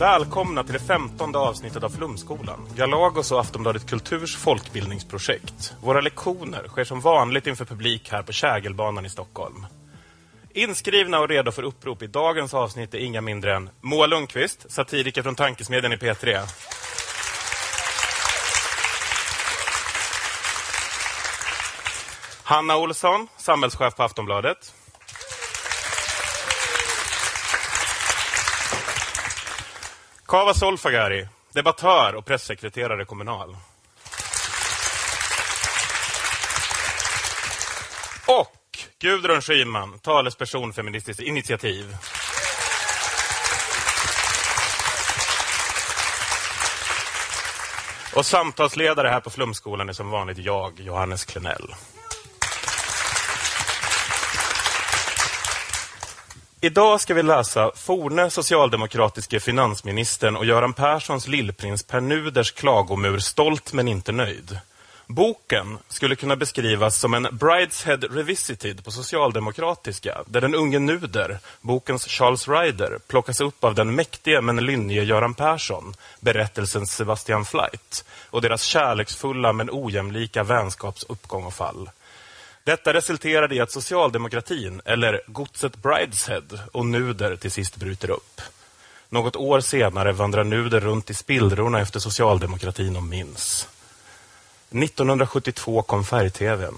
Välkomna till det femtonde avsnittet av Flumskolan, Galagos och Aftonbladet Kulturs folkbildningsprojekt. Våra lektioner sker som vanligt inför publik här på Kägelbanan i Stockholm. Inskrivna och redo för upprop i dagens avsnitt är inga mindre än Moa Lundqvist, satiriker från Tankesmedjan i P3. Hanna Olsson, samhällschef på Aftonbladet. Kava Solfagari, debattör och pressekreterare Kommunal. Och Gudrun Schyman, talesperson Feministiskt initiativ. Och samtalsledare här på Flumskolan är som vanligt jag, Johannes Klenell. Idag ska vi läsa forne socialdemokratiske finansministern och Göran Perssons lillprins Pernuders klagomur Stolt men inte nöjd. Boken skulle kunna beskrivas som en Brideshead Revisited på socialdemokratiska, där den unge Nuder, bokens Charles Ryder, plockas upp av den mäktige men lynnige Göran Persson, berättelsens Sebastian Flight, och deras kärleksfulla men ojämlika vänskaps uppgång och fall. Detta resulterade i att socialdemokratin, eller godset Brideshead och Nuder till sist bryter upp. Något år senare vandrar Nuder runt i spillrorna efter socialdemokratin och minns. 1972 kom färg-tvn.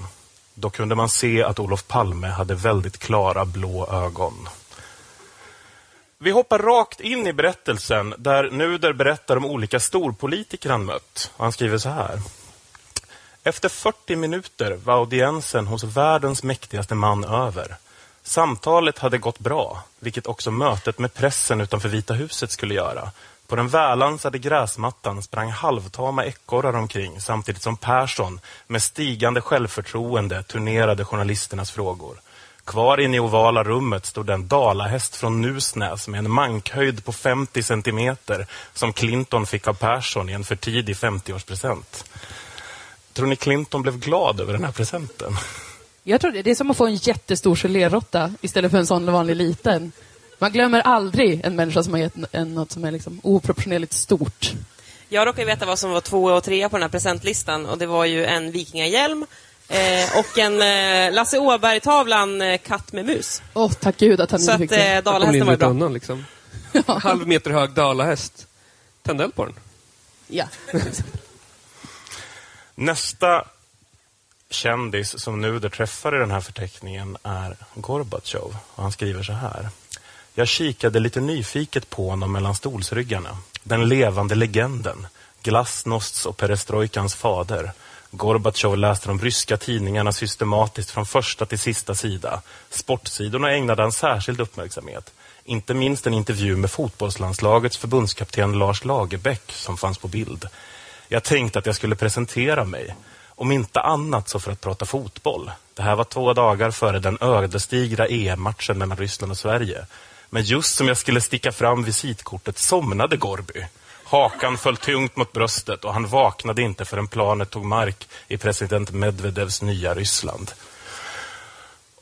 Då kunde man se att Olof Palme hade väldigt klara blå ögon. Vi hoppar rakt in i berättelsen där Nuder berättar om olika storpolitiker han mött. Han skriver så här. Efter 40 minuter var audiensen hos världens mäktigaste man över. Samtalet hade gått bra, vilket också mötet med pressen utanför Vita huset skulle göra. På den välansade gräsmattan sprang halvtama ekorrar omkring samtidigt som Persson med stigande självförtroende turnerade journalisternas frågor. Kvar inne i ovala rummet stod en dalahäst från Nusnäs med en mankhöjd på 50 centimeter som Clinton fick av Persson i en för tidig 50-årspresent. Tror ni Clinton blev glad över den här presenten? Jag tror det. Det är som att få en jättestor geléråtta istället för en sån vanlig liten. Man glömmer aldrig en människa som har gett en något som är liksom oproportionerligt stort. Jag råkar veta vad som var två och tre på den här presentlistan och det var ju en vikingahjälm eh, och en eh, Lasse Åberg-tavlan eh, Katt med mus. Åh, tack gud att han Så inte att fick det. eh, dalahästen var bra. undan liksom. Halv meter hög dalahäst. Tände eld på den. Ja. Nästa kändis som Nuder träffar i den här förteckningen är Gorbatjov. Och han skriver så här. Jag kikade lite nyfiket på honom mellan stolsryggarna. Den levande legenden. Glasnosts och perestrojkans fader. Gorbatjov läste de ryska tidningarna systematiskt från första till sista sida. Sportsidorna ägnade han särskild uppmärksamhet. Inte minst en intervju med fotbollslandslagets förbundskapten Lars Lagerbäck som fanns på bild. Jag tänkte att jag skulle presentera mig. Om inte annat så för att prata fotboll. Det här var två dagar före den ödesdigra EM-matchen mellan Ryssland och Sverige. Men just som jag skulle sticka fram visitkortet somnade Gorby. Hakan föll tungt mot bröstet och han vaknade inte förrän planet tog mark i president Medvedevs nya Ryssland.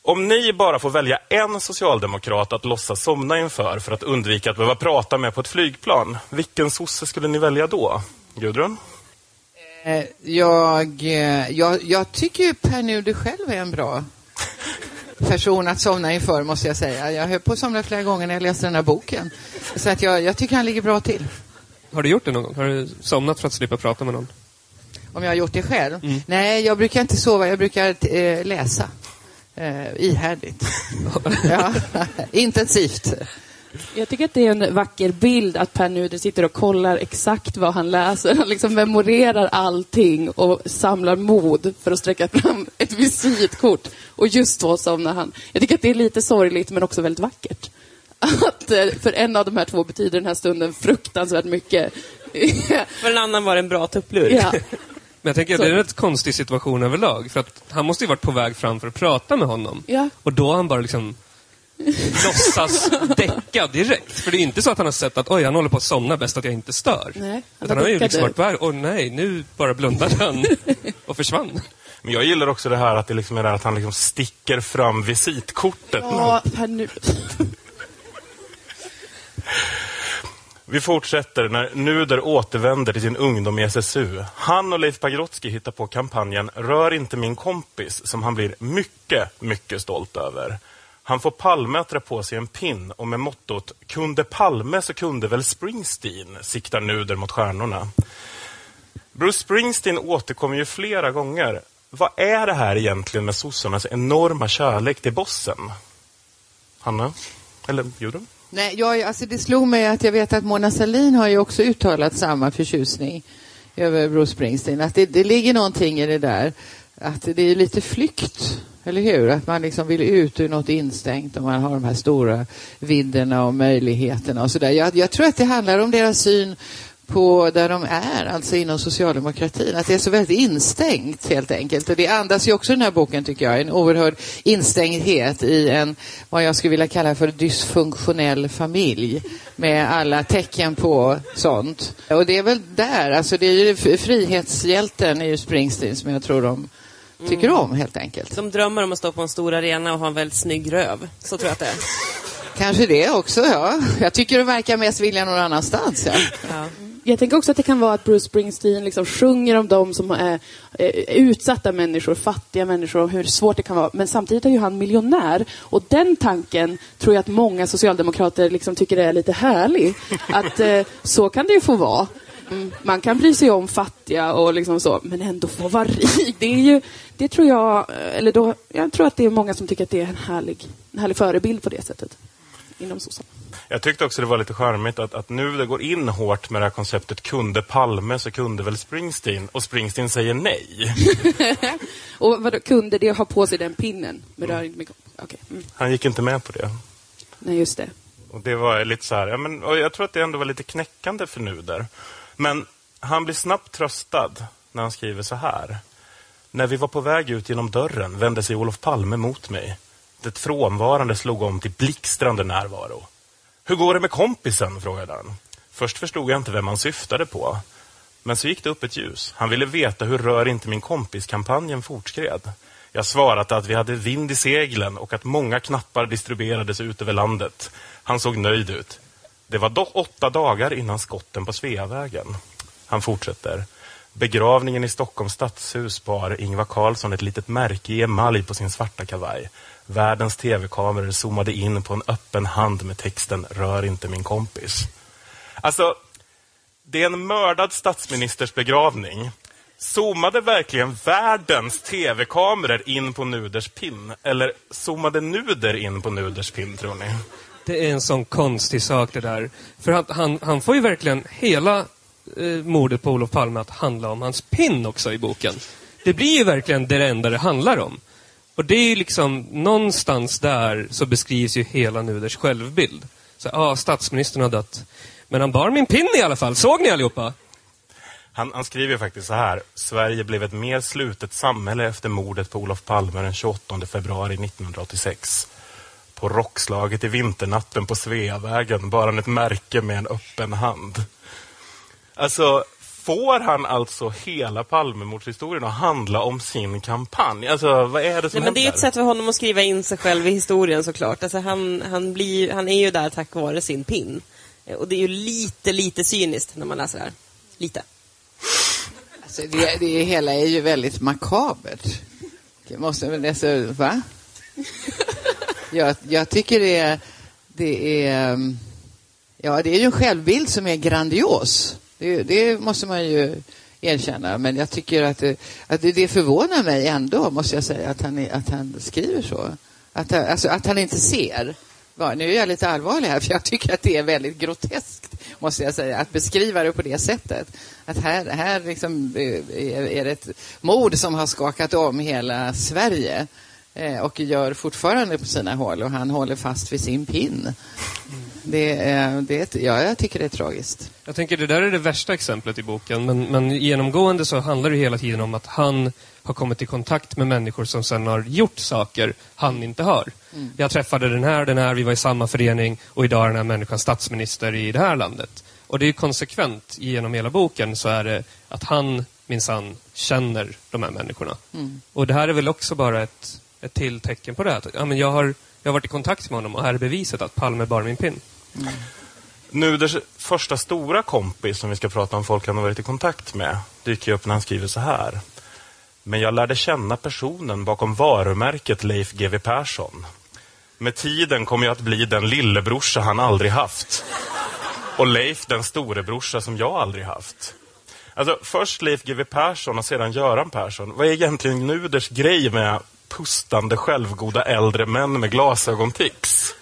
Om ni bara får välja en socialdemokrat att låtsas somna inför för att undvika att behöva prata med på ett flygplan, vilken sosse skulle ni välja då? Gudrun? Eh, Jag, eh, jag, jag tycker ju Per Nuder själv är en bra person att somna inför, måste jag säga. Jag höll på att somna flera gånger när jag läste den här boken. Så att jag, jag tycker han ligger bra till. Har du gjort det någon gång? Har du somnat för att slippa prata med någon? Om jag har gjort det själv? Nej, jag brukar inte sova. Jag brukar eh, läsa. Eh, ihärdigt. ja, intensivt. Jag tycker att det är en vacker bild att Per Nuder sitter och kollar exakt vad han läser. Han liksom memorerar allting och samlar mod för att sträcka fram ett visitkort. Och just då somnar han. Jag tycker att det är lite sorgligt men också väldigt vackert. att eh, för en av de här två betyder den här stunden fruktansvärt mycket. För en annan var det en bra tupplur. ja. Men jag tänker att det är en rätt konstig situation överlag. För att han måste ju varit på väg fram för att prata med honom. Ja. Och då har han bara liksom låtsas däcka direkt. För det är inte så att han har sett att oj, han håller på att somna, bäst att jag inte stör. Nej, han Utan han har ju liksom varit på väg, åh nej, nu bara blundade han och försvann. Men jag gillar också det här att, det liksom är det här att han liksom sticker fram visitkortet. Ja, Per Nu- Vi fortsätter när Nuder återvänder till sin ungdom i SSU. Han och Leif Pagrotsky hittar på kampanjen Rör inte min kompis som han blir mycket, mycket stolt över. Han får Palme att dra på sig en pin och med mottot Kunde Palme så kunde väl Springsteen siktar Nuder mot stjärnorna. Bruce Springsteen återkommer ju flera gånger. Vad är det här egentligen med sossarnas enorma kärlek till bossen? Hanna? Eller Judem? Nej, jag, alltså det slog mig att jag vet att Mona Sahlin har ju också uttalat samma förtjusning över Bruce Springsteen. Att det, det ligger någonting i det där. Att det är lite flykt, eller hur? Att man liksom vill ut ur något instängt och man har de här stora vidderna och möjligheterna och sådär. Jag, jag tror att det handlar om deras syn på där de är, alltså inom socialdemokratin. Att det är så väldigt instängt helt enkelt. Och det andas ju också den här boken tycker jag, en oerhörd instängdhet i en, vad jag skulle vilja kalla för dysfunktionell familj. Med alla tecken på sånt. Och det är väl där, alltså det är ju frihetshjälten är ju Springsteen som jag tror de tycker om helt enkelt. Som drömmer om att stå på en stor arena och ha en väldigt snygg röv. Så tror jag att det är. Kanske det också, ja. Jag tycker det verkar mest vilja någon annanstans. Ja. Ja. Jag tänker också att det kan vara att Bruce Springsteen liksom sjunger om de som är eh, utsatta människor, fattiga människor, och hur svårt det kan vara. Men samtidigt är ju han miljonär. Och den tanken tror jag att många socialdemokrater liksom tycker är lite härlig. Att eh, så kan det ju få vara. Mm, Man kan bry sig om fattiga och liksom så, men ändå få vara rik. Det är ju, det tror jag, eller då, jag tror att det är många som tycker att det är en härlig, en härlig förebild på det sättet. Inom sossarna. Jag tyckte också det var lite charmigt att, att nu det går in hårt med det här konceptet kunde Palme så kunde väl Springsteen och Springsteen säger nej. Och vad kunde det ha på sig den pinnen? Men rör inte mycket. Okej. Mm. Han gick inte med på det. Nej, just det. Och det var lite så här, ja, men, jag tror att det ändå var lite knäckande för Nuder. Men han blir snabbt tröstad när han skriver så här. När vi var på väg ut genom dörren vände sig Olof Palme mot mig. Det frånvarande slog om till blixtrande närvaro. Hur går det med kompisen? frågade han. Först förstod jag inte vem han syftade på. Men så gick det upp ett ljus. Han ville veta hur Rör inte min kompis-kampanjen fortskred. Jag svarade att vi hade vind i seglen och att många knappar distribuerades ut över landet. Han såg nöjd ut. Det var dock åtta dagar innan skotten på Sveavägen. Han fortsätter. Begravningen i Stockholms stadshus bar Ingvar Carlsson ett litet märke i emalj på sin svarta kavaj. Världens tv-kameror zoomade in på en öppen hand med texten Rör inte min kompis. Alltså, det är en mördad statsministers begravning. Zoomade verkligen världens tv-kameror in på Nuders pin? Eller zoomade Nuder in på Nuders pin, tror ni? Det är en sån konstig sak det där. För han, han, han får ju verkligen hela eh, mordet på Olof Palme att handla om hans pin också i boken. Det blir ju verkligen det enda det handlar om. Och det är ju liksom, någonstans där så beskrivs ju hela Nuders självbild. Så, ja, statsministern har dött. Men han bar min pin i alla fall. Såg ni allihopa? Han, han skriver faktiskt så här. Sverige blev ett mer slutet samhälle efter mordet på Olof Palme den 28 februari 1986. På rockslaget i vinternatten på Sveavägen bar han ett märke med en öppen hand. Alltså, får han alltså hela Palmemordshistorien att handla om sin kampanj? Alltså, vad är det som Nej, men det är ett sätt för honom att skriva in sig själv i historien såklart. Alltså, han, han, blir, han är ju där tack vare sin pin. Och det är ju lite, lite cyniskt när man läser det här. Lite. Alltså det, det hela är ju väldigt makabert. Det måste men alltså, va? Jag, jag tycker det är, det är, mm, ja det är ju en självbild som är grandios. Det, det måste man ju erkänna. Men jag tycker att, det, att det, det förvånar mig ändå, måste jag säga, att han, att han skriver så. Att, han- alltså, att han inte ser. Ja, Nu är jag lite allvarlig här, för jag tycker att det är väldigt groteskt, måste jag säga, att beskriva det på det sättet. Att här, här liksom, eh, är, är det ett mord som har skakat om hela Sverige eh, och gör fortfarande på sina håll och han håller fast vid sin pin. Det, det, ja, jag tycker det är tragiskt. Jag tänker det där är det värsta exemplet i boken, men, men genomgående så handlar det hela tiden om att han har kommit i kontakt med människor som sen har gjort saker han inte har. Jag träffade den här, den här, vi var i samma förening och idag är den här människan statsminister i det här landet. Och det är konsekvent genom hela boken så är det att han minsann känner de här människorna. Och det här är väl också bara ett, ett till tecken på det. Att, ja, men jag, har, jag har varit i kontakt med honom och här är beviset att Palme bar min pin. Mm. Nuders första stora kompis som vi ska prata om folk han har varit i kontakt med dyker upp när han skriver så här. Men jag lärde känna personen bakom varumärket Leif GW Persson. Med tiden kom jag att bli den lillebrorsa han aldrig haft. Och Leif den storebrorsa som jag aldrig haft. Alltså först Leif GW Persson och sedan Göran Persson. Vad är egentligen Nuders grej med pustande självgoda äldre män med glasögontics?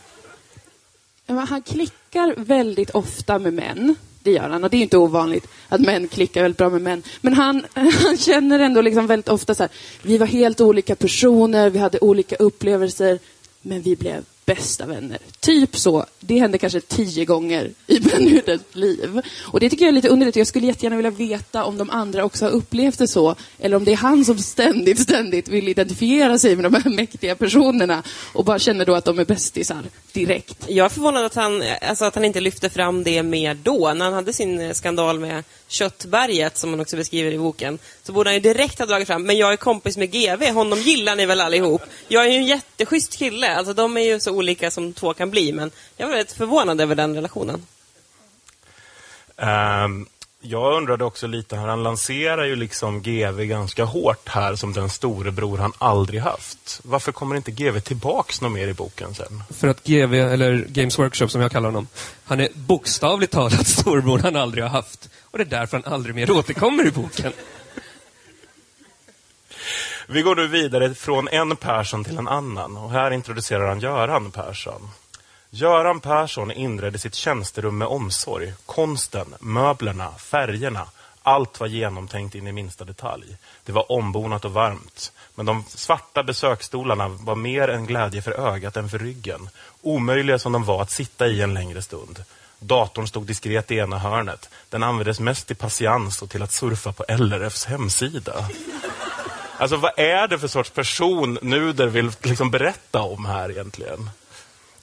Han klickar väldigt ofta med män. Det gör han. Och det är inte ovanligt att män klickar väldigt bra med män. Men han, han känner ändå liksom väldigt ofta så här. Vi var helt olika personer, vi hade olika upplevelser. Men vi blev bästa vänner. Typ så. Det hände kanske tio gånger i Benuders liv. Och det tycker jag är lite underligt. Jag skulle jättegärna vilja veta om de andra också har upplevt det så. Eller om det är han som ständigt, ständigt vill identifiera sig med de här mäktiga personerna. Och bara känner då att de är bästisar direkt. Jag är förvånad att han, alltså att han inte lyfte fram det mer då, när han hade sin skandal med köttberget, som han också beskriver i boken. Så borde han ju direkt ha dragit fram, men jag är kompis med GV, honom gillar ni väl allihop? Jag är ju en jätteschysst kille, alltså de är ju så olika som två kan bli, men jag var väldigt förvånad över den relationen. Um jag undrade också lite, här, han lanserar ju liksom GV ganska hårt här som den storebror han aldrig haft. Varför kommer inte GV tillbaks något mer i boken sen? För att GV, eller Games Workshop som jag kallar honom, han är bokstavligt talat storbror han aldrig har haft. Och det är därför han aldrig mer återkommer i boken. Vi går nu vidare från en Persson till en annan och här introducerar han Göran Persson. Göran Persson inredde sitt tjänsterum med omsorg. Konsten, möblerna, färgerna. Allt var genomtänkt in i minsta detalj. Det var ombonat och varmt. Men de svarta besöksstolarna var mer en glädje för ögat än för ryggen. Omöjliga som de var att sitta i en längre stund. Datorn stod diskret i ena hörnet. Den användes mest till patiens och till att surfa på LRFs hemsida. Alltså vad är det för sorts person Nuder vill liksom berätta om här egentligen?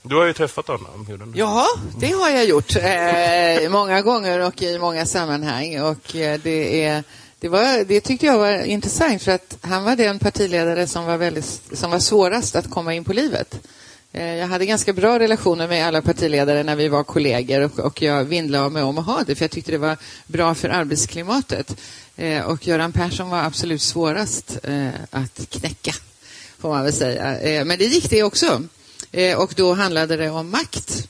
Du har ju träffat honom. Gudrun. Ja, det har jag gjort eh, många gånger och i många sammanhang. Och eh, det, är, det, var, det tyckte jag var intressant för att han var den partiledare som var, väldigt, som var svårast att komma in på livet. Eh, jag hade ganska bra relationer med alla partiledare när vi var kollegor och, och jag vinnlade mig om att ha det för jag tyckte det var bra för arbetsklimatet. Eh, och Göran Persson var absolut svårast eh, att knäcka, får man väl säga. Eh, men det gick det också. Eh, och då handlade det om makt.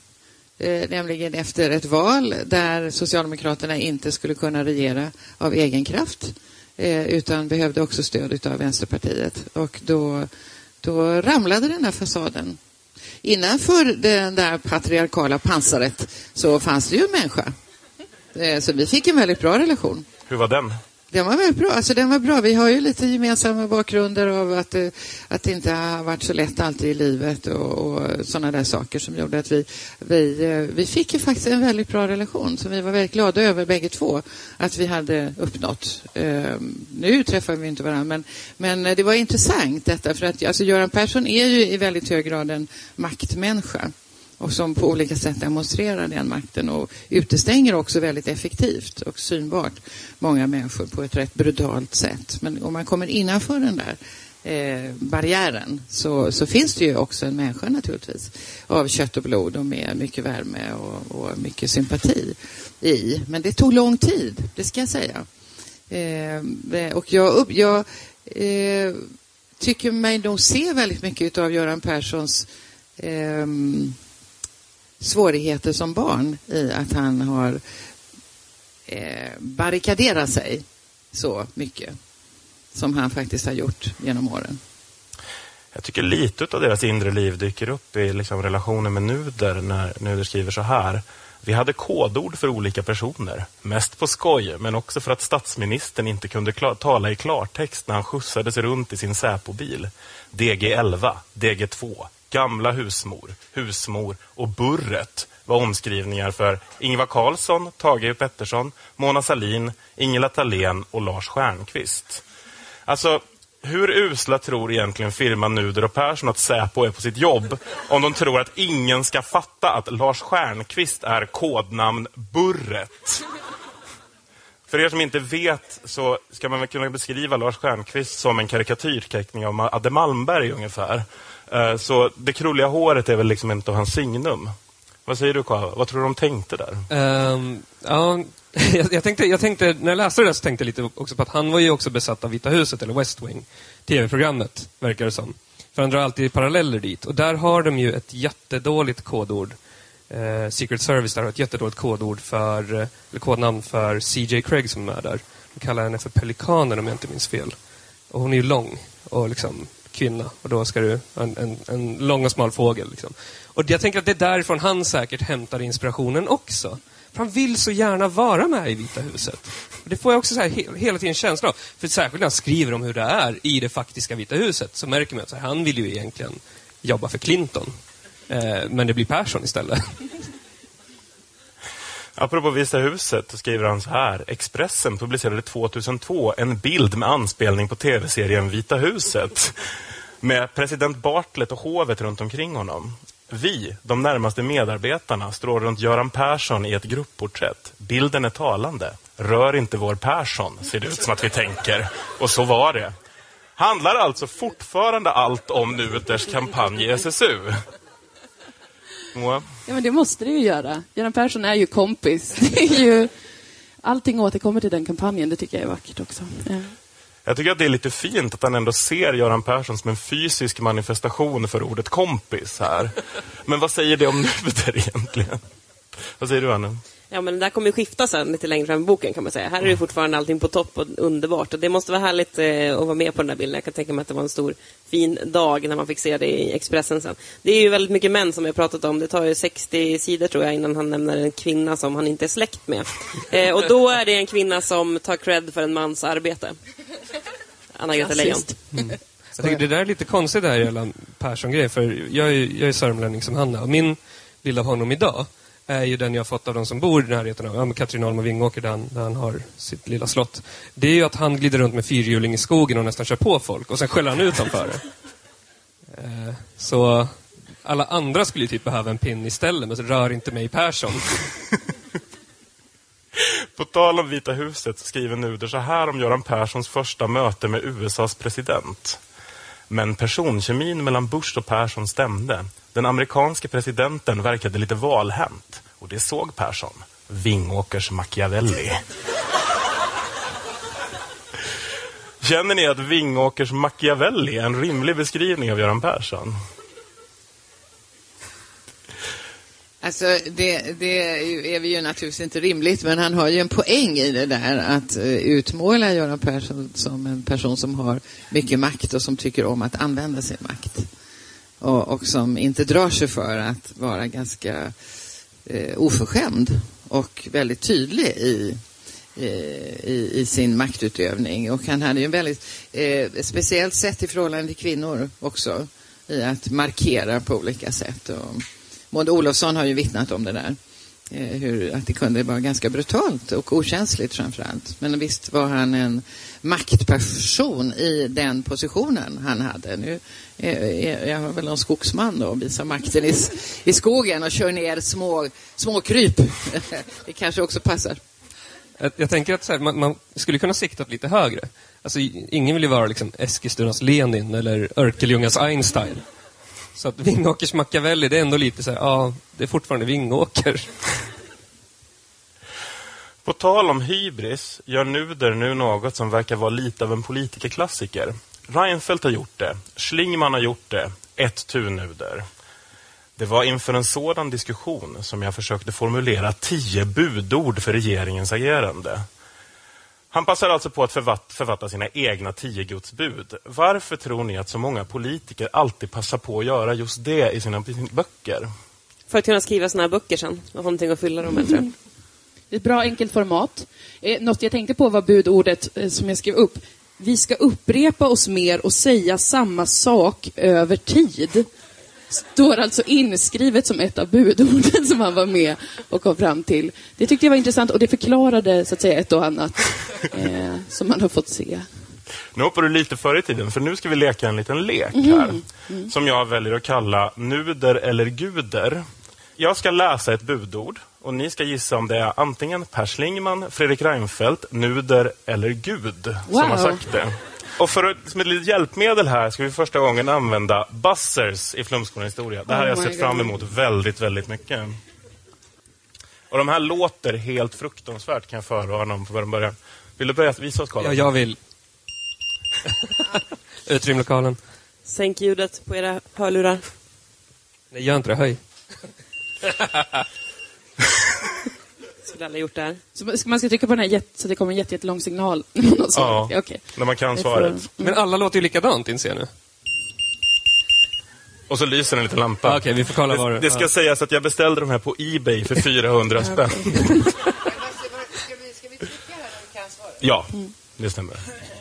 Eh, nämligen efter ett val där Socialdemokraterna inte skulle kunna regera av egen kraft eh, utan behövde också stöd av Vänsterpartiet. Och då, då ramlade den här fasaden. Innanför det där patriarkala pansaret så fanns det ju en människa. Så vi fick en väldigt bra relation. Hur var den? Den var väldigt bra. Alltså, den var bra. Vi har ju lite gemensamma bakgrunder av att, eh, att det inte har varit så lätt alltid i livet och, och sådana där saker som gjorde att vi, vi, eh, vi fick ju faktiskt en väldigt bra relation som vi var väldigt glada över bägge två att vi hade uppnått. Eh, nu träffar vi inte varandra men, men eh, det var intressant detta för att alltså, Göran Persson är ju i väldigt hög grad en maktmänniska och som på olika sätt demonstrerar den makten och utestänger också väldigt effektivt och synbart många människor på ett rätt brutalt sätt. Men om man kommer innanför den där eh, barriären så, så finns det ju också en människa naturligtvis av kött och blod och med mycket värme och, och mycket sympati i. Men det tog lång tid, det ska jag säga. Eh, eh och jag, jag eh, tycker mig nog se väldigt mycket av Göran Perssons ehm, svårigheter som barn i att han har eh, barrikaderat sig så mycket som han faktiskt har gjort genom åren. Jag tycker lite av deras inre liv dyker upp i liksom relationen med Nuder när Nuder skriver så här. Vi hade kodord för olika personer. Mest på skoj, men också för att statsministern inte kunde tala i klartext när han skjutsades runt i sin Säpo-bil. DG11, DG2, Gamla husmor, husmor och Burret var omskrivningar för Ingvar Carlsson, Tage Pettersson, Mona Salin, Ingela Thalén och Lars Stjernkvist. Alltså, hur usla tror egentligen firman Nuder och Persson att Säpo är på sitt jobb om de tror att ingen ska fatta att Lars Stjernkvist är kodnamn Burret? För er som inte vet så ska man väl kunna beskriva Lars Stjernkvist som en karikatyrteckning av Adde Malmberg ungefär. Eh, så det krulliga håret är väl liksom inte hans signum. Vad säger du Kava? Vad tror du de tänkte där? Um, ja, jag, jag, tänkte, jag tänkte, när jag läste det där så tänkte jag lite också på att han var ju också besatt av Vita huset, eller West Wing, tv-programmet, verkar det som. För han drar alltid paralleller dit. Och där har de ju ett jättedåligt kodord. Eh, Secret Service där har ett jättedåligt kodord för, eh, eller kodnamn för CJ Craig som är där. De kallar henne för Pelikanen om jag inte minns fel. Och hon är ju lång och liksom kvinna. Och då ska du, en, en, en lång och smal fågel. Liksom. Och jag tänker att det är därifrån han säkert hämtar inspirationen också. För han vill så gärna vara med i Vita huset. Och det får jag också så här he hela tiden känslan av. För särskilt när han skriver om hur det är i det faktiska Vita huset så märker man att så här, han vill ju egentligen jobba för Clinton. Eh, men det blir Persson istället. Apropå Visa huset så skriver han så här. Expressen publicerade 2002 en bild med anspelning på tv-serien Vita huset. Med president Bartlett och hovet runt omkring honom. Vi, de närmaste medarbetarna, står runt Göran Persson i ett gruppporträtt. Bilden är talande. Rör inte vår Persson, ser det ut som att vi tänker. Och så var det. Handlar alltså fortfarande allt om Nuters kampanj i SSU? Moa? Ja, men det måste det ju göra. Göran Persson är ju kompis. Det är ju... Allting återkommer till den kampanjen. Det tycker jag är vackert också. Ja. Jag tycker att det är lite fint att han ändå ser Göran Persson som en fysisk manifestation för ordet kompis här. Men vad säger det om Nuder egentligen? Vad säger du, Anna? Ja, men det där kommer skifta sen lite längre fram i boken kan man säga. Här är det fortfarande allting på topp och underbart. Och det måste vara härligt eh, att vara med på den där bilden. Jag kan tänka mig att det var en stor fin dag när man fick se det i Expressen sen. Det är ju väldigt mycket män som vi har pratat om. Det tar ju 60 sidor tror jag innan han nämner en kvinna som han inte är släkt med. Eh, och då är det en kvinna som tar cred för en mans arbete. Anna-Greta Leijon. Jag tycker det där är lite konstigt det här hela Persson-grejen. För jag är, jag är sörmlänning som han är. Och min bild av honom idag är ju den jag har fått av de som bor i närheten av ja, Katrineholm och Vingåker där han, där han har sitt lilla slott. Det är ju att han glider runt med fyrhjuling i skogen och nästan kör på folk och sen skäller han ut dem för det. Eh, så alla andra skulle ju typ behöva en pin istället, men så rör inte mig Persson. På tal om Vita huset så skriver Nuder så här om Göran Perssons första möte med USAs president. Men personkemin mellan Bush och Persson stämde. Den amerikanske presidenten verkade lite valhänt. Och det såg Persson. Vingåkers Machiavelli. Känner ni att Vingåkers Machiavelli är en rimlig beskrivning av Göran Persson? Alltså, det, det är vi ju naturligtvis inte rimligt, men han har ju en poäng i det där att eh, utmåla Göran Persson som en person som har mycket makt och som tycker om att använda sin makt. Och, och som inte drar sig för att vara ganska eh, oförskämd och väldigt tydlig i, eh, i, i, sin maktutövning. Och han hade ju en väldigt eh, speciellt sätt i förhållande till kvinnor också i att markera på olika sätt. Och, Maud Olofsson har ju vittnat om det där. Eh, hur, att det kunde vara ganska brutalt och okänsligt framför allt. Men visst var han en maktperson i den positionen han hade. Nu är jag väl en skogsman då och visar makten i, i skogen och kör ner små, små kryp. det kanske också passar. Jag, tänker att här, man, man, skulle kunna sikta lite högre. Alltså, ingen vill ju vara liksom Eskilstunas Lenin eller Örkelljungas Einstein. Så att Vingåkers Machiavelli, det är ändå lite så här, ja, det är fortfarande Vingåker. På tal om hybris gör Nuder nu något som verkar vara lite av en politikerklassiker. Reinfeldt har gjort det, Schlingman har gjort det, ett tu Nuder. Det var inför en sådan diskussion som jag försökte formulera tio budord för regeringens agerande. Han passar alltså på att författa sina egna tio Guds bud. Varför tror ni att så många politiker alltid passar på att göra just det i sina böcker? För att kunna skriva såna här böcker sen. Och ha någonting att fylla dem med, tror jag. Ett bra enkelt format. Eh, något jag tänkte på var budordet eh, som jag skrev upp. Vi ska upprepa oss mer och säga samma sak över tid. Står alltså inskrivet som ett av budorden som han var med och kom fram till. Det tyckte jag var intressant och det förklarade så att säga ett och annat eh, som man har fått se. Nu hoppar du lite före i tiden, för nu ska vi leka en liten lek här. Som jag väljer att kalla nuder eller guder. Jag ska läsa ett budord och ni ska gissa om det är antingen Per Schlingman, Fredrik Reinfeldt, nuder eller gud som har Wow. sagt det. Och för att, som ett litet hjälpmedel här ska vi första gången använda buzzers i Flumskolan historia. Det här har jag Oh sett fram emot väldigt, väldigt mycket. Och de här låter helt fruktansvärt kan jag förvarna om från början. Vill du börja visa oss, Karl? Ja, jag vill. Utrym lokalen. Sänk ljudet på era hörlurar. Nej, gör inte det. Höj. Skulle alla gjort det här. Så man ska- trycka på den här jätte, så det kommer en jätte, jättelång signal. Ja, Okej. när man kan svaret. Men alla låter ju likadant, inser jag nu. Och så lyser en liten lampa. Ja, Okej, vi får kolla det, det... det ska ja. sägas att jag beställde de här på Ebay för 400 spänn. Ska vi, ska vi trycka här när vi kan svara? Ja, det stämmer.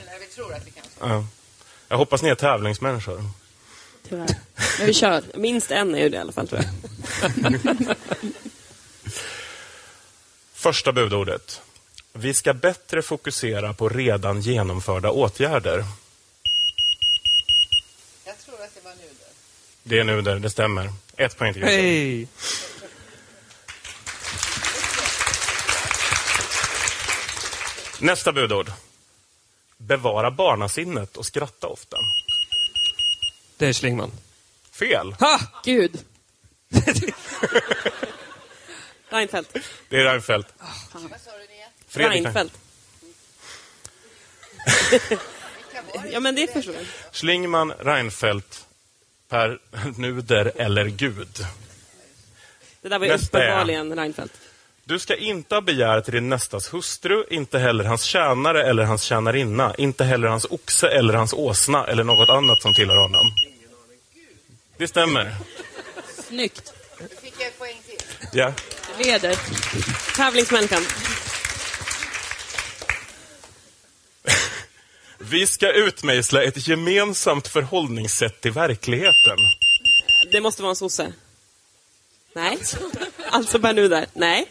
När vi tror att vi kan svara. Ja. Jag hoppas ni är tävlingsmänniskor. Tyvärr. Men vi kör. Minst en är ju det i alla fall, tror jag. Första budordet. Vi ska bättre fokusera på redan genomförda åtgärder. Jag tror att det var nuder. Det är nu där, det stämmer. Ett poäng till. Hej! Nästa budord. Bevara barnasinnet och skratta ofta. Det är Schlingman. Fel. Ha! Gud. Reinfeldt. Det är Reinfeldt. Vad sa du Nia? Fredrik Reinfeldt. ja, men det förstår jag. Schlingman, Reinfeldt, Per Nuder eller Gud. Det där var ju Nästa är- uppenbarligen Reinfeldt. Du ska inte ha begär till din nästas hustru, inte heller hans tjänare eller hans tjänarinna, inte heller hans oxe eller hans åsna eller något annat som tillhör honom. Det stämmer. Snyggt. Då fick jag ett poäng till. Ja. Leder. Tävlingsmänniskan. Vi ska utmejsla ett gemensamt förhållningssätt till verkligheten. Det måste vara en sosse. Nej. Alltså Per Nuder. Nej.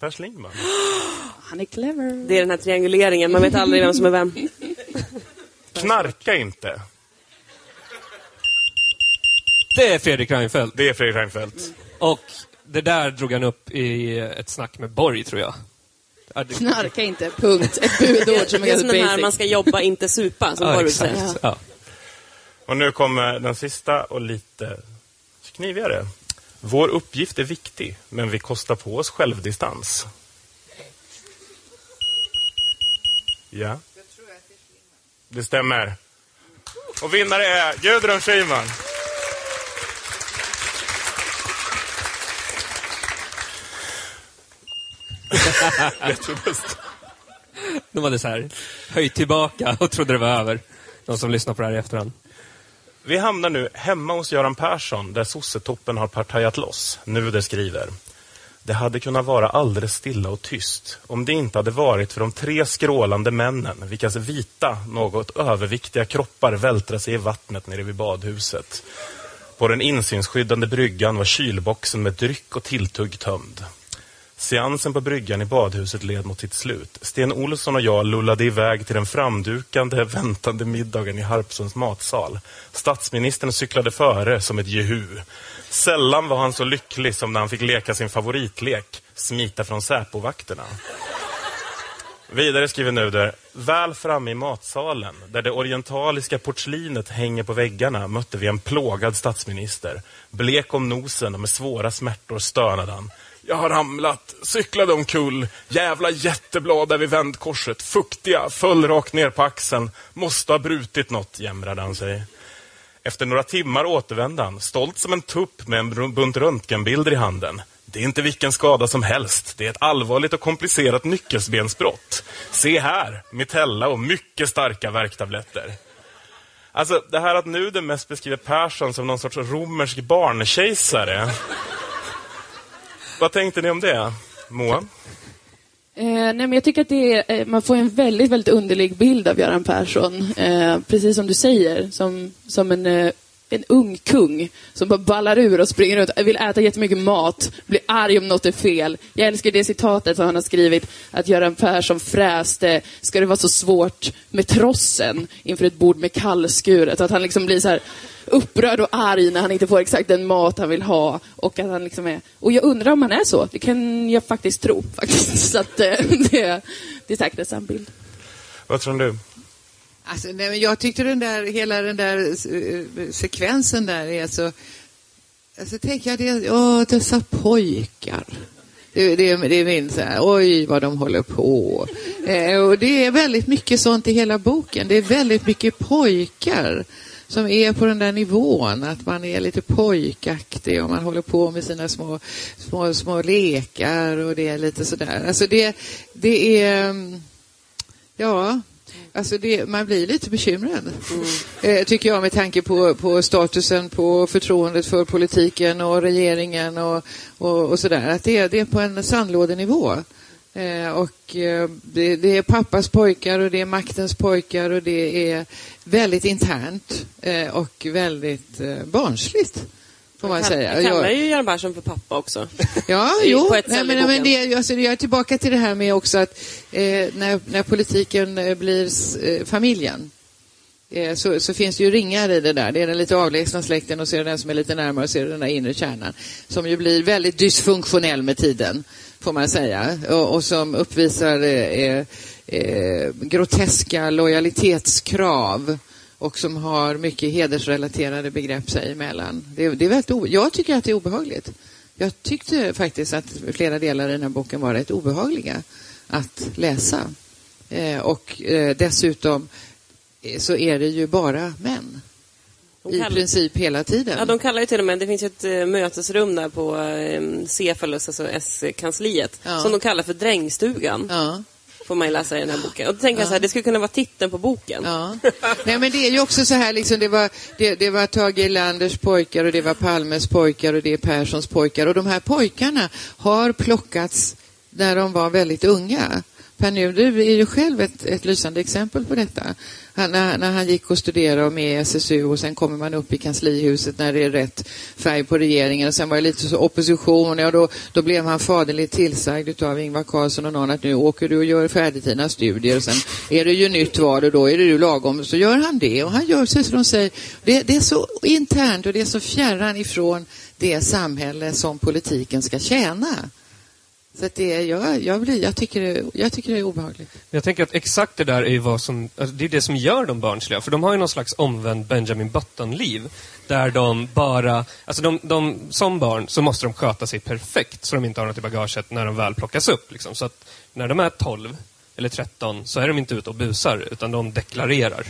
Per Schlingman. Han är clever. Det är den här trianguleringen. Man vet aldrig vem som är vem. Knarka inte. Det är Fredrik Reinfeldt. Det är Fredrik Reinfeldt. Och det där drog han upp i ett snack med Borg, tror jag. Knarka inte, punkt. Ett budord som är Det är som ganska den här, basic. man ska jobba, inte supa, som Ja, Borg exakt. säger. Ja. Och nu kommer den sista och lite knivigare. Vår uppgift är viktig, men vi kostar på oss självdistans. Ja. Det stämmer. Och vinnare är Gudrun Schyman. Jättebäst. De hade så här höjt tillbaka och trodde det var över. De som lyssnar på det här i efterhand. Vi hamnar nu hemma hos Göran Persson där sossetoppen har partajat loss. Nuder skriver. Det hade kunnat vara alldeles stilla och tyst om det inte hade varit för de tre skrålande männen vilkas vita, något överviktiga kroppar vältrar sig i vattnet nere vid badhuset. På den insynsskyddande bryggan var kylboxen med dryck och tilltugg tömd. Seansen på bryggan i badhuset led mot sitt slut. Sten Olsson och jag lullade iväg till den framdukande, väntande middagen i Harpsunds matsal. Statsministern cyklade före som ett jehu. Sällan var han så lycklig som när han fick leka sin favoritlek, smita från Säpovakterna. Vidare skriver Nuder, väl framme i matsalen, där det orientaliska porslinet hänger på väggarna, mötte vi en plågad statsminister. Blek om nosen och med svåra smärtor stönade han. Jag har ramlat, cyklade omkull, jävla jätteblad där vid vändkorset, fuktiga, föll rakt ner på axeln, måste ha brutit något, jämrade han sig. Efter några timmar återvände han, stolt som en tupp med en bunt röntgenbilder i handen. Det är inte vilken skada som helst. Det är ett allvarligt och komplicerat nyckelbensbrott. Se här, mitella och mycket starka värktabletter. Alltså, det här att nu den mest beskriver Persson som någon sorts romersk barnkejsare. Vad tänkte ni om det? Moa? Eh, nej, men jag tycker att det är, eh, man får en väldigt, väldigt underlig bild av Göran Persson. Eh, precis som du säger, som, som en, eh, en ung kung som bara ballar ur och springer runt, vill äta jättemycket mat, blir arg om något är fel. Jag älskar det citatet som han har skrivit, att Göran Persson fräste, ska det vara så svårt med trossen inför ett bord med kallskuret? Att han liksom blir så här upprörd och arg när han inte får exakt den mat han vill ha. Och att han liksom är... Och jag undrar om han är så. Det kan jag faktiskt tro. Faktiskt. Så att, eh, det, det är säkert en sann bild. Vad tror du? Alltså, nej, men jag tyckte den där, hela den där eh, sekvensen där är så... Alltså tänker jag, det, åh, dessa pojkar. Det, det, det är min så här, oj vad de håller på. Eh, och det är väldigt mycket sånt i hela boken. Det är väldigt mycket pojkar som är på den där nivån, att man är lite pojkaktig och man håller på med sina små, små, små lekar och det är lite sådär. Alltså det, det är, mm, ja, Alltså det, man blir lite bekymrad, eh, tycker jag, med tanke på, på statusen, på förtroendet för politiken och regeringen och, och, och sådär. Att det, det är på en sandlådenivå. Eh, och eh, det, det är pappas pojkar och det är maktens pojkar och det är väldigt internt eh, och väldigt eh, barnsligt. Får man, säga. Jag kallar ju Göran Persson för pappa också. Ja, jo, på ett nej, men, men det, alltså, jag är tillbaka till det här med också att eh, när, när politiken eh, blir eh, familjen eh, så, så finns det ju ringar i det där. Det är den lite avlägsna släkten och så är det den som är lite närmare och så är det den där inre kärnan som ju blir väldigt dysfunktionell med tiden, får man säga, och, och som uppvisar eh, eh, groteska lojalitetskrav och som har mycket hedersrelaterade begrepp sig emellan. Det, det är väldigt jag tycker att det är obehagligt. Jag tyckte faktiskt att flera delar i den här boken var rätt obehagliga att läsa. Eh, och eh, dessutom eh, så är det ju bara män. I kallar- princip hela tiden. Ja, de kallar ju till och med, det finns ju ett eh, mötesrum där på eh, Cephalus, alltså S-kansliet, Ja. som de kallar för drängstugan. Ja. Får man ju läsa i den här boken. Och då tänker jag så här, det skulle kunna vara titeln på boken. Ja. Nej, men det är ju också så här, liksom, det, var, det, det var Tage Erlanders pojkar och det var Palmes pojkar och det är Perssons pojkar. Och de här pojkarna har plockats när de var väldigt unga. Per Nuder är ju själv ett, ett lysande exempel på detta. Han, när, när han gick och studerade och med i SSU och sen kommer man upp i kanslihuset när det är rätt färg på regeringen och sen var det lite så opposition och då, då blev han faderligt tillsagd av Ingvar Carlsson och någon att nu åker du och gör färdigt dina studier och sen är det ju nytt val och då är det ju lagom. Så gör han det och han gör så som de säger. Det, det är så internt och det är så fjärran ifrån det samhälle som politiken ska tjäna. Så det, jag, jag, blir, jag, tycker det, jag tycker det är obehagligt. Jag tänker att exakt det där är ju vad som, alltså det är det som gör dem barnsliga. För de har ju någon slags omvänd Benjamin Button-liv. Där de bara, alltså de, de, som barn så måste de sköta sig perfekt så de inte har något i bagaget när de väl plockas upp. Liksom. Så att när de är 12 eller 13 så är de inte ute och busar utan de deklarerar.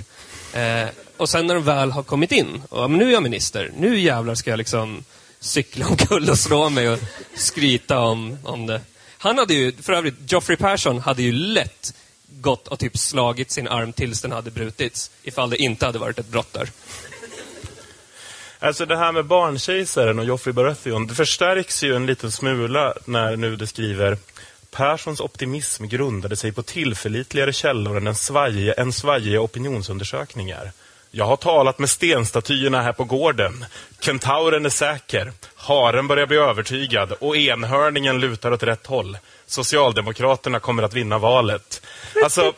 Eh, och sen när de väl har kommit in, och, men nu är jag minister, nu jävlar ska jag liksom cykla omkull och slå mig och skryta om, om det. Han hade ju, för övrigt, Geoffrey Persson hade ju lätt gått och typ slagit sin arm tills den hade brutits ifall det inte hade varit ett brott där. Alltså det här med barnkejsaren och Joffrey Baratheon, det förstärks ju en liten smula när nu det skriver Perssons optimism grundade sig på tillförlitligare källor än en svajiga, en svajiga opinionsundersökningar. Jag har talat med stenstatyerna här på gården. Kentauren är säker. Haren börjar bli övertygad och enhörningen lutar åt rätt håll. Socialdemokraterna kommer att vinna valet. Alltså,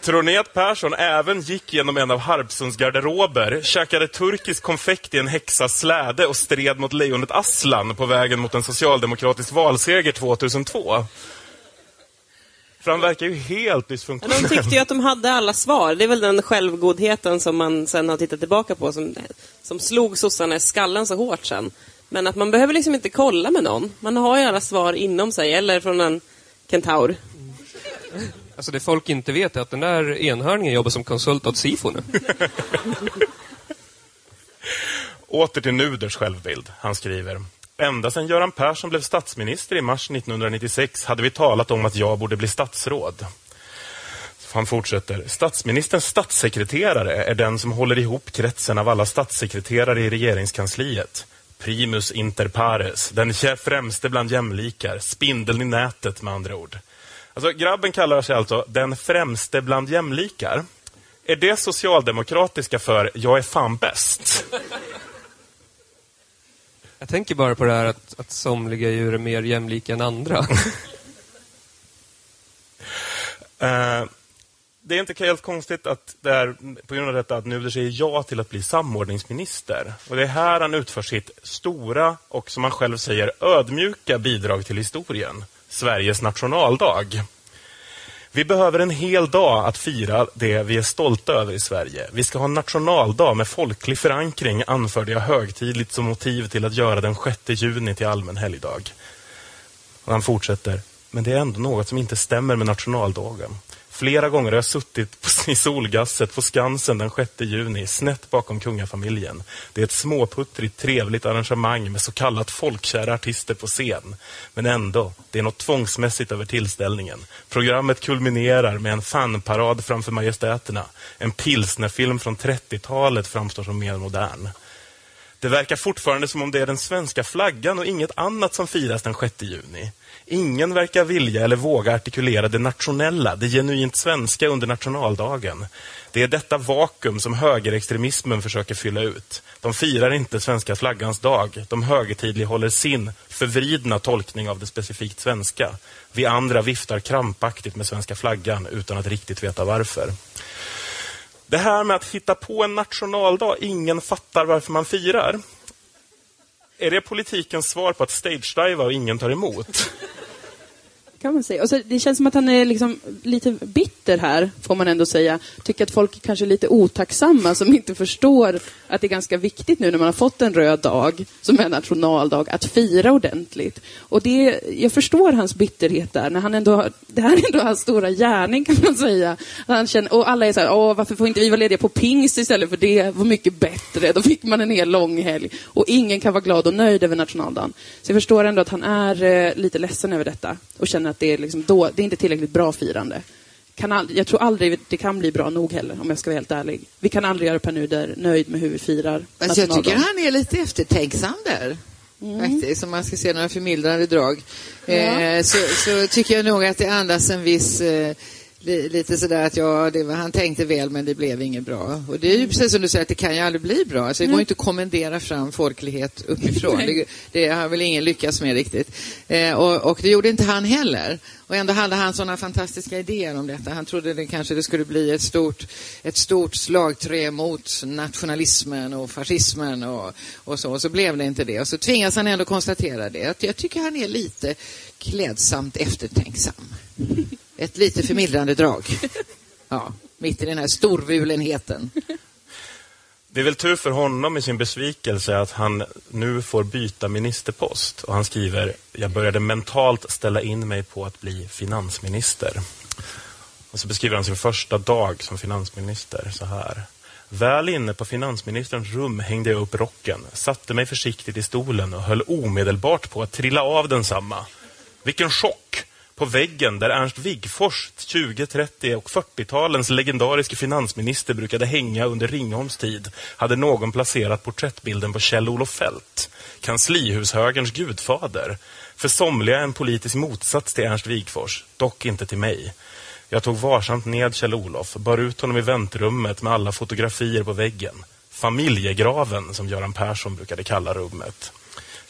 Tror ni att Persson även gick genom en av Harpsunds garderober, käkade turkisk konfekt i en häxas släde och stred mot lejonet Aslan på vägen mot en socialdemokratisk valseger 2002? För han verkar ju helt Ja, dysfunktionell. de tyckte ju att de hade alla svar. Det är väl den självgodheten som man sen har tittat tillbaka på som, som slog sossarna i skallen så hårt sen. Men att man behöver liksom inte kolla med någon. Man har ju alla svar inom sig, eller från en kentaur. Alltså det folk inte vet är att den där enhörningen jobbar som konsult åt Sifo nu. Åter till Nuders självbild. Han skriver. Ända sedan Göran Persson blev statsminister i mars 1996 hade vi talat om att jag borde bli statsråd. Han fortsätter. Statsministerns statssekreterare är den som håller ihop kretsen av alla statssekreterare i regeringskansliet. Primus inter pares, den främste bland jämlikar, spindeln i nätet med andra ord. Alltså, grabben kallar sig alltså den främste bland jämlikar. Är det socialdemokratiska för jag är fan bäst? Jag tänker bara på det här att, att somliga djur är mer jämlika än andra. Eh, det är inte helt konstigt att det är på grund av detta att Nuder säger ja till att bli samordningsminister. Och det är här han utför sitt stora och som han själv säger ödmjuka bidrag till historien. Sveriges nationaldag. Vi behöver en hel dag att fira det vi är stolta över i Sverige. Vi ska ha en nationaldag med folklig förankring, anförde jag högtidligt som motiv till att göra den 6 juni till allmän helgdag. Och han fortsätter, men det är ändå något som inte stämmer med nationaldagen. Flera gånger har jag suttit på- i solgasset på Skansen den 6 juni, snett bakom kungafamiljen. Det är ett småputtrigt, trevligt arrangemang med så kallat folkkära artister på scen. Men ändå, det är något tvångsmässigt över tillställningen. Programmet kulminerar med en fanparad framför majestäterna. En pilsnerfilm från 30-talet framstår som mer modern. Det verkar fortfarande som om det är den svenska flaggan och inget annat som firas den 6 juni. Ingen verkar vilja eller våga artikulera det nationella, det genuint svenska under nationaldagen. Det är detta vakuum som högerextremismen försöker fylla ut. De firar inte svenska flaggans dag. De högertidlighåller sin förvridna tolkning av det specifikt svenska. Vi andra viftar krampaktigt med svenska flaggan utan att riktigt veta varför. Det här med att hitta på en nationaldag ingen fattar varför man firar. Är det politikens svar på att stagediva och ingen tar emot? Kan man säga. Och så, det känns som att han är liksom lite bitter här, får man ändå säga. Tycker att folk kanske är lite otacksamma som inte förstår att det är ganska viktigt nu när man har fått en röd dag, som är nationaldag, att fira ordentligt. Och det, jag förstår hans bitterhet där, när han ändå, har- det här är ändå hans stora gärning kan man säga. Han känner, och alla är så här, Åh, varför får inte vi vara lediga på pingst istället för det var mycket bättre. Då fick man en hel lång helg. Och ingen kan vara glad och nöjd över nationaldagen. Så jag förstår ändå att han är eh, lite ledsen över detta och känner att det är, liksom då, det är inte tillräckligt bra firande. Kan ald- jag tror aldrig det kan bli bra nog heller, om jag ska vara helt ärlig. Vi kan aldrig göra Per Nuder nöjd med hur vi firar Fast jag tycker han är lite eftertänksam där. Faktiskt, om man ska se några förmildrande drag. Eh, så, så tycker jag nog att det andas en viss eh, lite sådär att ja, det var, han tänkte väl men det blev inget bra. Och det är ju precis som du säger att det kan ju aldrig bli bra. Alltså, det går ju inte att kommendera fram folklighet uppifrån. det, det har väl ingen lyckats med riktigt. Eh, och, och det gjorde inte han heller. Och ändå hade han sådana fantastiska idéer om detta. Han trodde det kanske det skulle bli ett stort, ett stort slagträ mot nationalismen och fascismen och, och så. Och så blev det inte det. Och så tvingas han ändå konstatera det. Att Jag tycker han är lite klädsamt eftertänksam. Ett lite förmildrande drag. Ja, mitt i den här storvulenheten. Det är väl tur för honom i sin besvikelse att han nu får byta ministerpost. Och han skriver, jag började mentalt ställa in mig på att bli finansminister. Och så beskriver han sin första dag som finansminister så här. Väl inne på finansministerns rum hängde jag upp rocken, satte mig försiktigt i stolen och höll omedelbart på att trilla av densamma. Vilken chock! På väggen där Ernst Wigforss 20-, 30 och 40-talens legendariske finansminister brukade hänga under Ringholms tid hade någon placerat porträttbilden på Kjell-Olof Feldt, kanslihushögerns gudfader. För somliga en politisk motsats till Ernst Wigforss, dock inte till mig. Jag tog varsamt ned Kjell-Olof, bar ut honom i väntrummet med alla fotografier på väggen. Familjegraven, som Göran Persson brukade kalla rummet.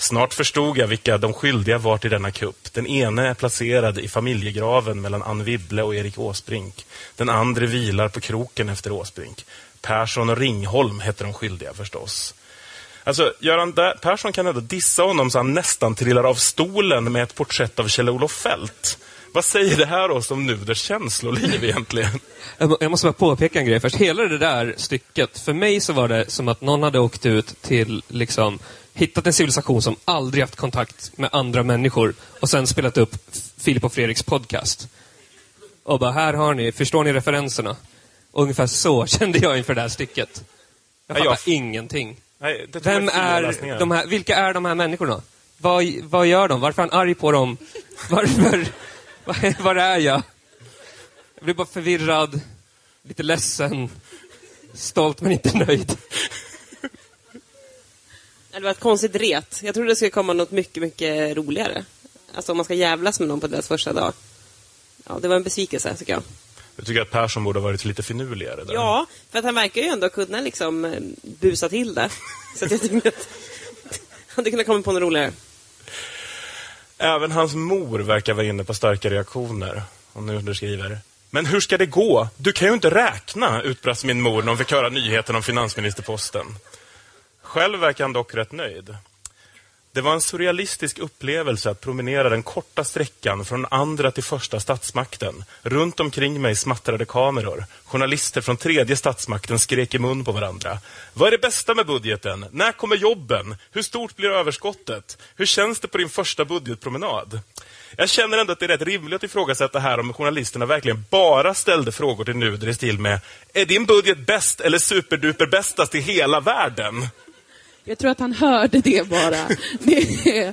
Snart förstod jag vilka de skyldiga var till denna kupp. Den ene är placerad i familjegraven mellan Ann Wibble och Erik Åsbrink. Den andra vilar på kroken efter Åsbrink. Persson och Ringholm heter de skyldiga förstås. Alltså, Göran där, Persson kan ändå dissa honom så han nästan trillar av stolen med ett porträtt av Kjell-Olof Feldt. Vad säger det här oss om Nuders känsloliv egentligen? Jag Jag måste bara påpeka en grej först. Hela det där stycket, för mig så var det som att någon hade åkt ut till, liksom, hittat en civilisation som aldrig haft kontakt med andra människor och sen spelat upp Filip och Fredriks podcast. Och bara, här har ni, förstår ni referenserna? Och ungefär så kände jag inför det här stycket. Jag Ja, fattar jag- ingenting. Nej, Vem är de här, vilka är de här människorna? Vad, vad gör de? Varför är han arg på dem? Varför? Var, var är jag? Jag blir bara förvirrad, lite ledsen, stolt men inte nöjd. Det var ett konstigt ret. Jag trodde det skulle komma något mycket, mycket roligare. Alltså om man ska jävlas med någon på deras första dag. Ja, det var en besvikelse tycker jag. Jag tycker att Persson borde ha varit lite finurligare där. Ja, för att han verkar ju ändå kunna liksom eh, busa till det. Så att jag tyckte att han hade kunnat komma på något roligare. Även hans mor verkar vara inne på starka reaktioner. Och nu skriver Men hur ska det gå? Du kan ju inte räkna, utbrast min mor när hon fick höra nyheten om finansministerposten. Själv verkar han dock rätt nöjd. Det var en surrealistisk upplevelse att promenera den korta sträckan från andra till första statsmakten. Runt omkring mig smattrade kameror. Journalister från tredje statsmakten skrek i mun på varandra. Vad är det bästa med budgeten? När kommer jobben? Hur stort blir överskottet? Hur känns det på din första budgetpromenad? Jag känner ändå att det är rätt rimligt att ifrågasätta här om journalisterna verkligen bara ställde frågor till Nuder i stil med Är din budget bäst eller superduper bästast i hela världen? Jag tror att han hörde det bara. Det,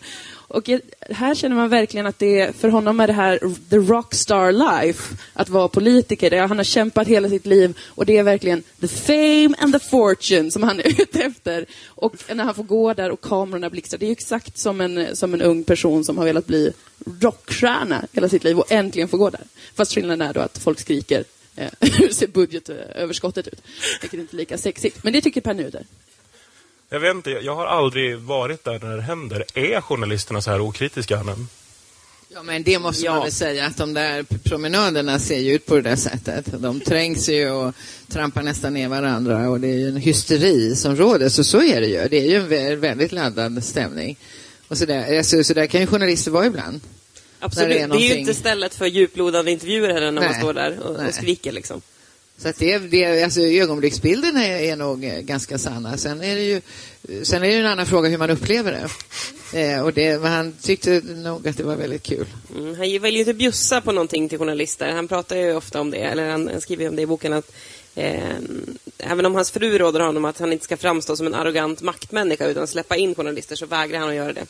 och jag- här känner man verkligen att det, för honom är det här the rockstar life, att vara politiker. Det, han har kämpat hela sitt liv och det är verkligen the fame and the fortune som han är ute efter. Och när han får gå där och kamerorna blixtrar, det är ju exakt som en, som en ung person som har velat bli rockstjärna hela sitt liv och äntligen får gå där. Fast skillnaden är då att folk skriker eh, hur ser budgetöverskottet ut? Vilket inte är lika sexigt. Men det tycker Per Nuder. Jag vet inte, jag har aldrig varit där när det händer. Är journalisterna så här okritiska? Men... Ja, men det måste Ja. man väl säga att de där promenaderna ser ju ut på det där sättet. De trängs ju och trampar nästan ner varandra och det är ju en hysteri som råder. Så så är det ju. Det är ju en vä- väldigt laddad stämning. Och så där, alltså, så där kan ju journalister vara ibland. Absolut. Det det är, är ju någonting- inte stället för djuplodande intervjuer heller när man Nej. står där och, och skriker liksom. Så att det, det, alltså, ögonblicksbilderna är, är nog eh, ganska sanna. Sen är det ju sen är det en annan fråga hur man upplever det. Eh, och det men han tyckte nog att det var väldigt kul. Mm, han vill ju inte bjussa på någonting till journalister. Han pratar ju ofta om det, eller han, han skriver om det i boken att eh, även om hans fru råder honom att han inte ska framstå som en arrogant maktmänniska utan släppa in journalister så vägrar han att göra det.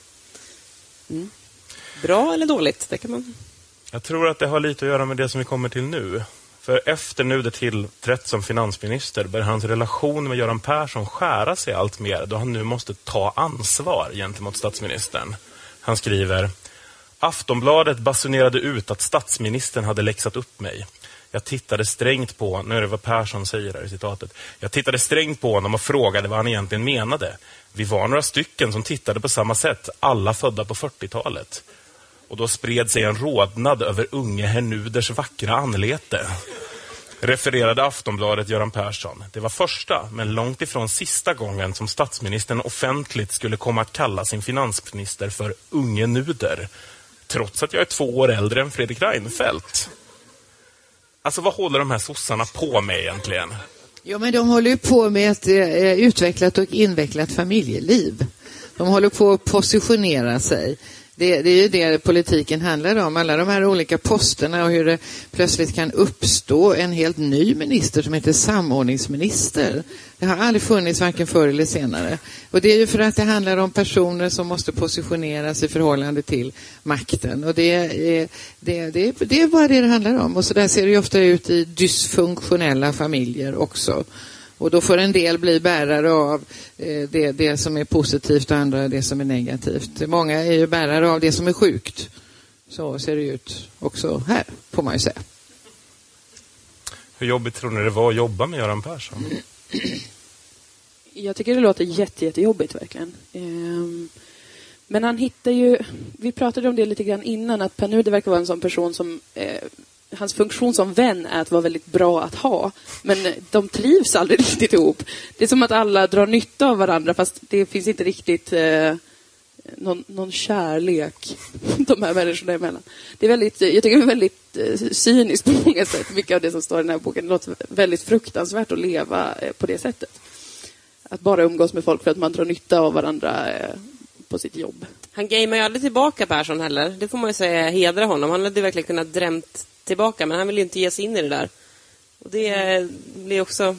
Mm. Bra eller dåligt? Det kan man... Jag tror att det har lite att göra med det som vi kommer till nu. För efter Nuder tillträtt som finansminister bör hans relation med Göran Persson skära sig allt mer då han nu måste ta ansvar gentemot statsministern. Han skriver Aftonbladet basunerade ut att statsministern hade läxat upp mig. Jag tittade strängt på, nu är det vad Persson säger här i citatet. Jag tittade strängt på honom och frågade vad han egentligen menade. Vi var några stycken som tittade på samma sätt, alla födda på 40-talet. Och då spred sig en rodnad över unge herr Nuders vackra anlete. Refererade Aftonbladet Göran Persson. Det var första, men långt ifrån sista gången som statsministern offentligt skulle komma att kalla sin finansminister för unge Nuder. Trots att jag är två år äldre än Fredrik Reinfeldt. Alltså vad håller de här sossarna på med egentligen? Ja, men de håller ju på med ett eh, utvecklat och invecklat familjeliv. De håller på att positionera sig. Det, det är ju det politiken handlar om, alla de här olika posterna och hur det plötsligt kan uppstå en helt ny minister som heter samordningsminister. Det har aldrig funnits varken förr eller senare. Och det är ju för att det handlar om personer som måste positioneras i förhållande till makten. Och det är, det, det, det är bara det det handlar om. Och så där ser det ju ofta ut i dysfunktionella familjer också. Och då får en del bli bärare av eh, det, det som är positivt och andra det som är negativt. Många är ju bärare av det som är sjukt. Så ser det ut också här, får man ju säga. Hur jobbigt tror ni det var att jobba med Göran Persson? Jag tycker det låter jätte, jättejobbigt verkligen. Ehm, Men han hittar ju, vi pratade om det lite grann innan, att Per Nuder verkar vara en sån person som eh, Hans funktion som vän är att vara väldigt bra att ha. Men de trivs aldrig riktigt ihop. Det är som att alla drar nytta av varandra fast det finns inte riktigt eh, någon, någon kärlek de här människorna emellan. Det är väldigt, jag tycker det är väldigt eh, cyniskt på många sätt, mycket av det som står i den här boken. Det låter väldigt fruktansvärt att leva eh, på det sättet. Att bara umgås med folk för att man drar nytta av varandra eh, på sitt jobb. Han gamear ju aldrig tillbaka Persson heller. Det får man ju säga hedra honom. Han hade verkligen kunnat drämt tillbaka, men han vill ju inte ge sig in i det där. Och det blir också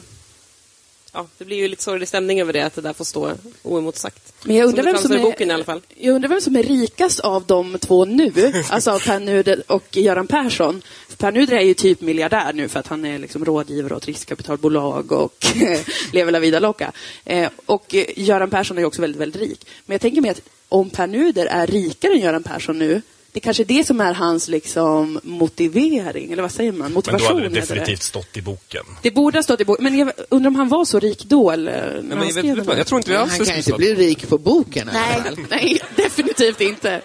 ja, det blir ju lite sorglig stämning över det, att det där får stå oemotsagt. Men jag undrar, som vem som är, boken i alla fall. jag undrar vem som är rikast av de två nu, alltså Per Nuder och Göran Persson. Per Nuder är ju typ miljardär nu för att han är liksom rådgivare åt riskkapitalbolag och lever la vida loca. Eh, och Göran Persson är ju också väldigt, väldigt rik. Men jag tänker mig att om Per Nuder är rikare än Göran Persson nu, det kanske är det som är hans liksom, motivering, eller vad säger man? Men då Motivation hade det definitivt stått i boken. Det borde ha stått i boken. Men jag undrar om han var så rik då? Eller, när Ja, men han jag, skrev vet, vet här? jag tror inte det alls Han det kan skulle inte bli rik på boken Nej, nej, definitivt inte.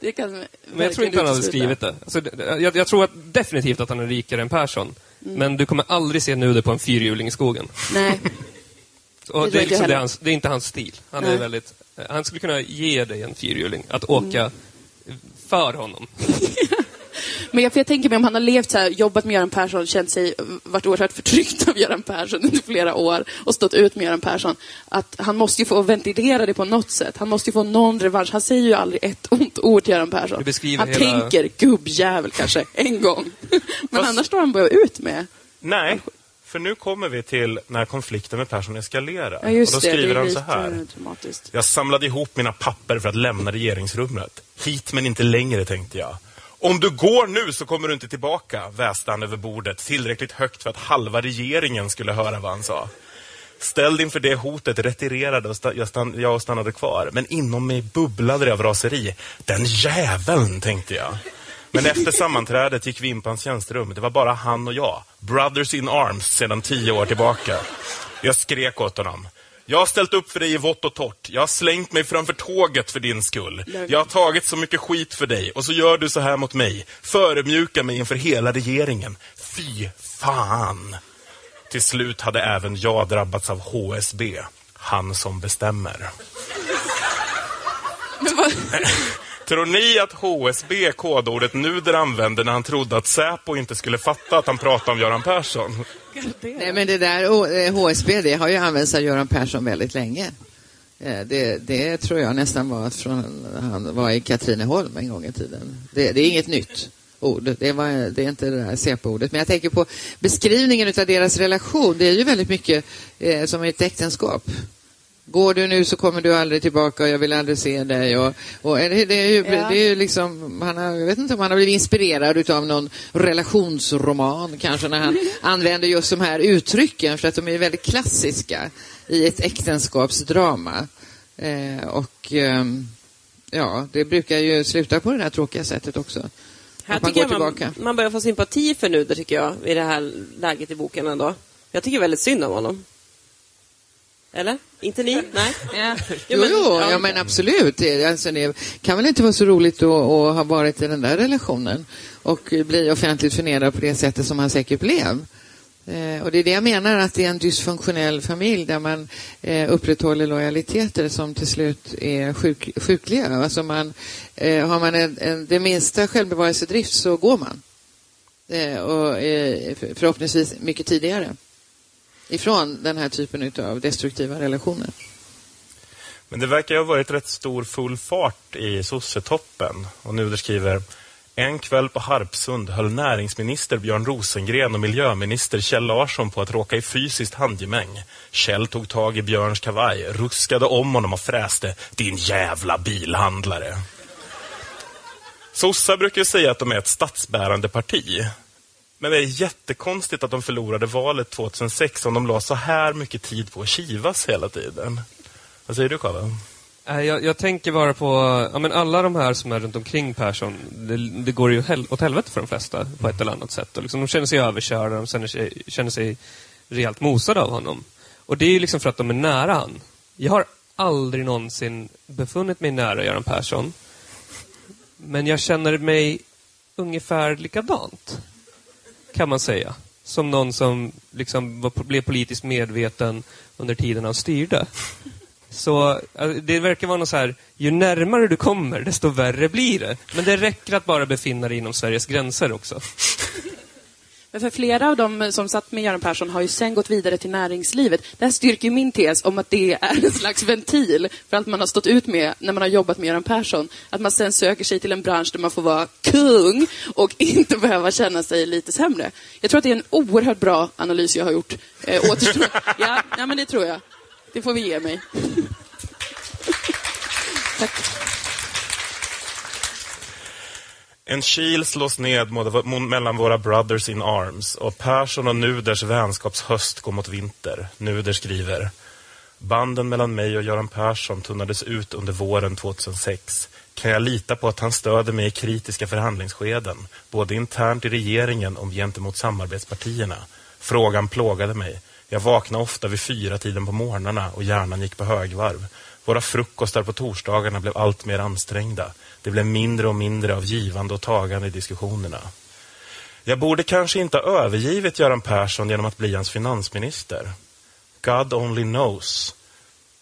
Det kan Men jag tror inte han hade skrivit det. Alltså, det- jag, jag tror att definitivt att han är rikare än Persson. Men du kommer aldrig se Nuder på en fyrhjuling i skogen. Nej. Och Det det, är liksom, det, hans, det är inte hans stil. Han, Nej. är väldigt, han skulle kunna ge dig en fyrhjuling att åka för honom. Men jag, för jag tänker mig om han har levt så här, jobbat med Göran Persson, känt sig, varit oerhört förtryckt av Göran Persson under flera år och stått ut med Göran Persson. Att han måste ju få ventilera det på något sätt. Han måste ju få någon revansch. Han säger ju aldrig ett ont ord till Göran Persson. Han hela- tänker gubbjävel kanske, en gång. Men Fast- annars står han bara ut med. Nej, för nu kommer vi till när konflikten med Persson eskalerar. Ja, och då skriver det han så här. Jag samlade ihop mina papper för att lämna regeringsrummet. Hit men inte längre, tänkte jag. Om du går nu så kommer du inte tillbaka, väste han över bordet tillräckligt högt för att halva regeringen skulle höra vad han sa. Ställd inför det hotet retirerade och jag, stann- jag stannade kvar. Men inom mig bubblade det av raseri. Den jäveln, tänkte jag. Men efter sammanträdet gick vi in på hans tjänsterum. Det var bara han och jag. Brothers in arms sedan tio år tillbaka. Jag skrek åt honom. Jag har ställt upp för dig i vått och torrt. Jag har slängt mig framför tåget för din skull. Jag har tagit så mycket skit för dig och så gör du så här mot mig. Förödmjukar mig inför hela regeringen. Fy fan! Till slut hade även jag drabbats av HSB. Han som bestämmer. Tror ni att HSB kodordet Nuder använde när han trodde att Säpo inte skulle fatta att han pratade om Göran Persson? Nej, men det där HSB, eh, det har ju använts av Göran Persson väldigt länge. Eh, det, det tror jag nästan var från han var i Katrineholm en gång i tiden. Det, det är inget nytt ord. Det, var, det är inte det där CP-ordet. Men jag tänker på beskrivningen av deras relation. Det är ju väldigt mycket eh, som ett äktenskap. Går du nu så kommer du aldrig tillbaka och jag vill aldrig se dig. Och, och det, det, är ju, Ja. det är ju liksom, han har, jag vet inte om han har blivit inspirerad av någon relationsroman kanske när han använder just de här uttrycken för att de är väldigt klassiska i ett äktenskapsdrama. Eh, och ehm, ja, det brukar ju sluta på det här tråkiga sättet också. Här man tycker man, man börjar få sympati för Nuder, tycker jag, i det här läget i boken ändå. Jag tycker väldigt synd om honom. Eller? Inte ni? Nej? Ja, Jo, jo ja, men absolut. Det, alltså, det kan väl inte vara så roligt att, att ha varit i den där relationen och bli offentligt förnedrad på det sättet som han säkert blev. Eh, och det är det jag menar, att det är en dysfunktionell familj där man eh, upprätthåller lojaliteter som till slut är sjuk, sjukliga. Alltså man, eh, har man en, en, det minsta självbevarelsedrift så går man. Eh, och eh, för- förhoppningsvis mycket tidigare ifrån den här typen av destruktiva relationer. Men det verkar ju ha varit rätt stor full fart i sossetoppen. Och Nuder skriver en kväll på Harpsund höll näringsminister Björn Rosengren och miljöminister Kjell Larsson på att råka i fysiskt handgemäng. Kjell tog tag i Björns kavaj, ruskade om honom och fräste ”din jävla bilhandlare”. Sossar brukar ju säga att de är ett statsbärande parti. Men det är jättekonstigt att de förlorade valet 2006 om de la så här mycket tid på att kivas hela tiden. Vad säger du, Karl? Eh, jag, jag tänker bara på ja, men alla de här som är runt omkring Persson. Det, det går ju hel, åt helvete för de flesta på ett eller annat sätt. Och liksom, de känner sig överkörda, de känner sig, känner sig rejält mosade av honom. Och det är ju liksom för att de är nära han. Jag har aldrig någonsin befunnit mig nära Göran Persson. Men jag känner mig ungefär likadant. Kan man säga. Som någon som liksom var, blev politiskt medveten under tiden han styrde. Så det verkar vara något så här, ju närmare du kommer, desto värre blir det. Men det räcker att bara befinna dig inom Sveriges gränser också. För flera av dem som satt med Göran Persson har ju sen gått vidare till näringslivet. Det här styrker min tes om att det är en slags ventil för allt man har stått ut med när man har jobbat med Göran Persson. Att man sen söker sig till en bransch där man får vara kung och inte behöva känna sig lite sämre. Jag tror att det är en oerhört bra analys jag har gjort. Eh, återstår... ja, ja, men det tror jag. Det får vi ge mig. Tack. En kil slås ned mellan våra brothers in arms och Persson och Nuders vänskapshöst går mot vinter. Nuder skriver Banden mellan mig och Göran Persson tunnades ut under våren 2006. Kan jag lita på att han stöder mig i kritiska förhandlingsskeden, både internt i regeringen och gentemot samarbetspartierna? Frågan plågade mig. Jag vaknade ofta vid fyra tiden på morgnarna och hjärnan gick på högvarv. Våra frukostar på torsdagarna blev allt mer ansträngda. Det blev mindre och mindre av givande och tagande i diskussionerna. Jag borde kanske inte ha övergivit Göran Persson genom att bli hans finansminister. God only knows,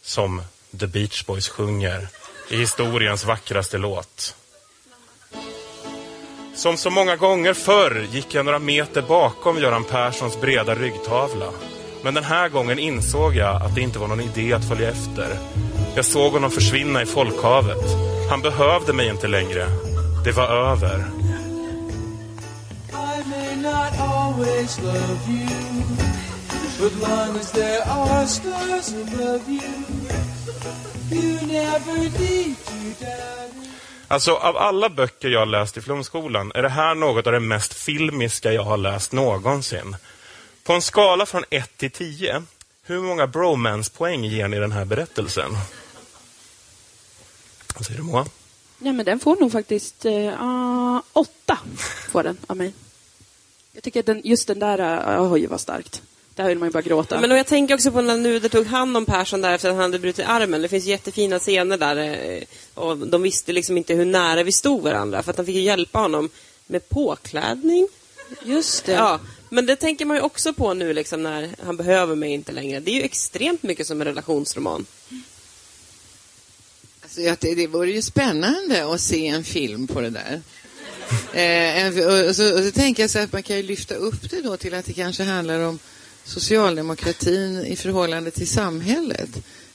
som The Beach Boys sjunger i historiens vackraste låt. Som så många gånger förr gick jag några meter bakom Göran Perssons breda ryggtavla. Men den här gången insåg jag att det inte var någon idé att följa efter. Jag såg honom försvinna i folkhavet. Han behövde mig inte längre. Det var över. Alltså, av alla böcker jag har läst i Flumskolan är det här något av det mest filmiska jag har läst någonsin. På en skala från 1 till 10, hur många bromance-poäng ger ni den här berättelsen? Vad säger du, Moa? Ja, men den får nog faktiskt ah, åtta får den av mig. Jag tycker att den, just den där, uh, oj vad starkt. Där vill man ju bara gråta. Men jag tänker också på när Nuder tog hand om Persson där efter att han hade brutit armen. Det finns jättefina scener där. eh, Och de visste liksom inte hur nära vi stod varandra. För att han fick ju hjälpa honom med påklädning. Just det. Ja, men det tänker man ju också på nu liksom när han behöver mig inte längre. Det är ju extremt mycket som en relationsroman. Alltså, ja, det, det vore ju spännande att se en film på det där. Eh, en, och, och, så, och så tänker jag så att man kan ju lyfta upp det då till att det kanske handlar om socialdemokratin i förhållande till samhället.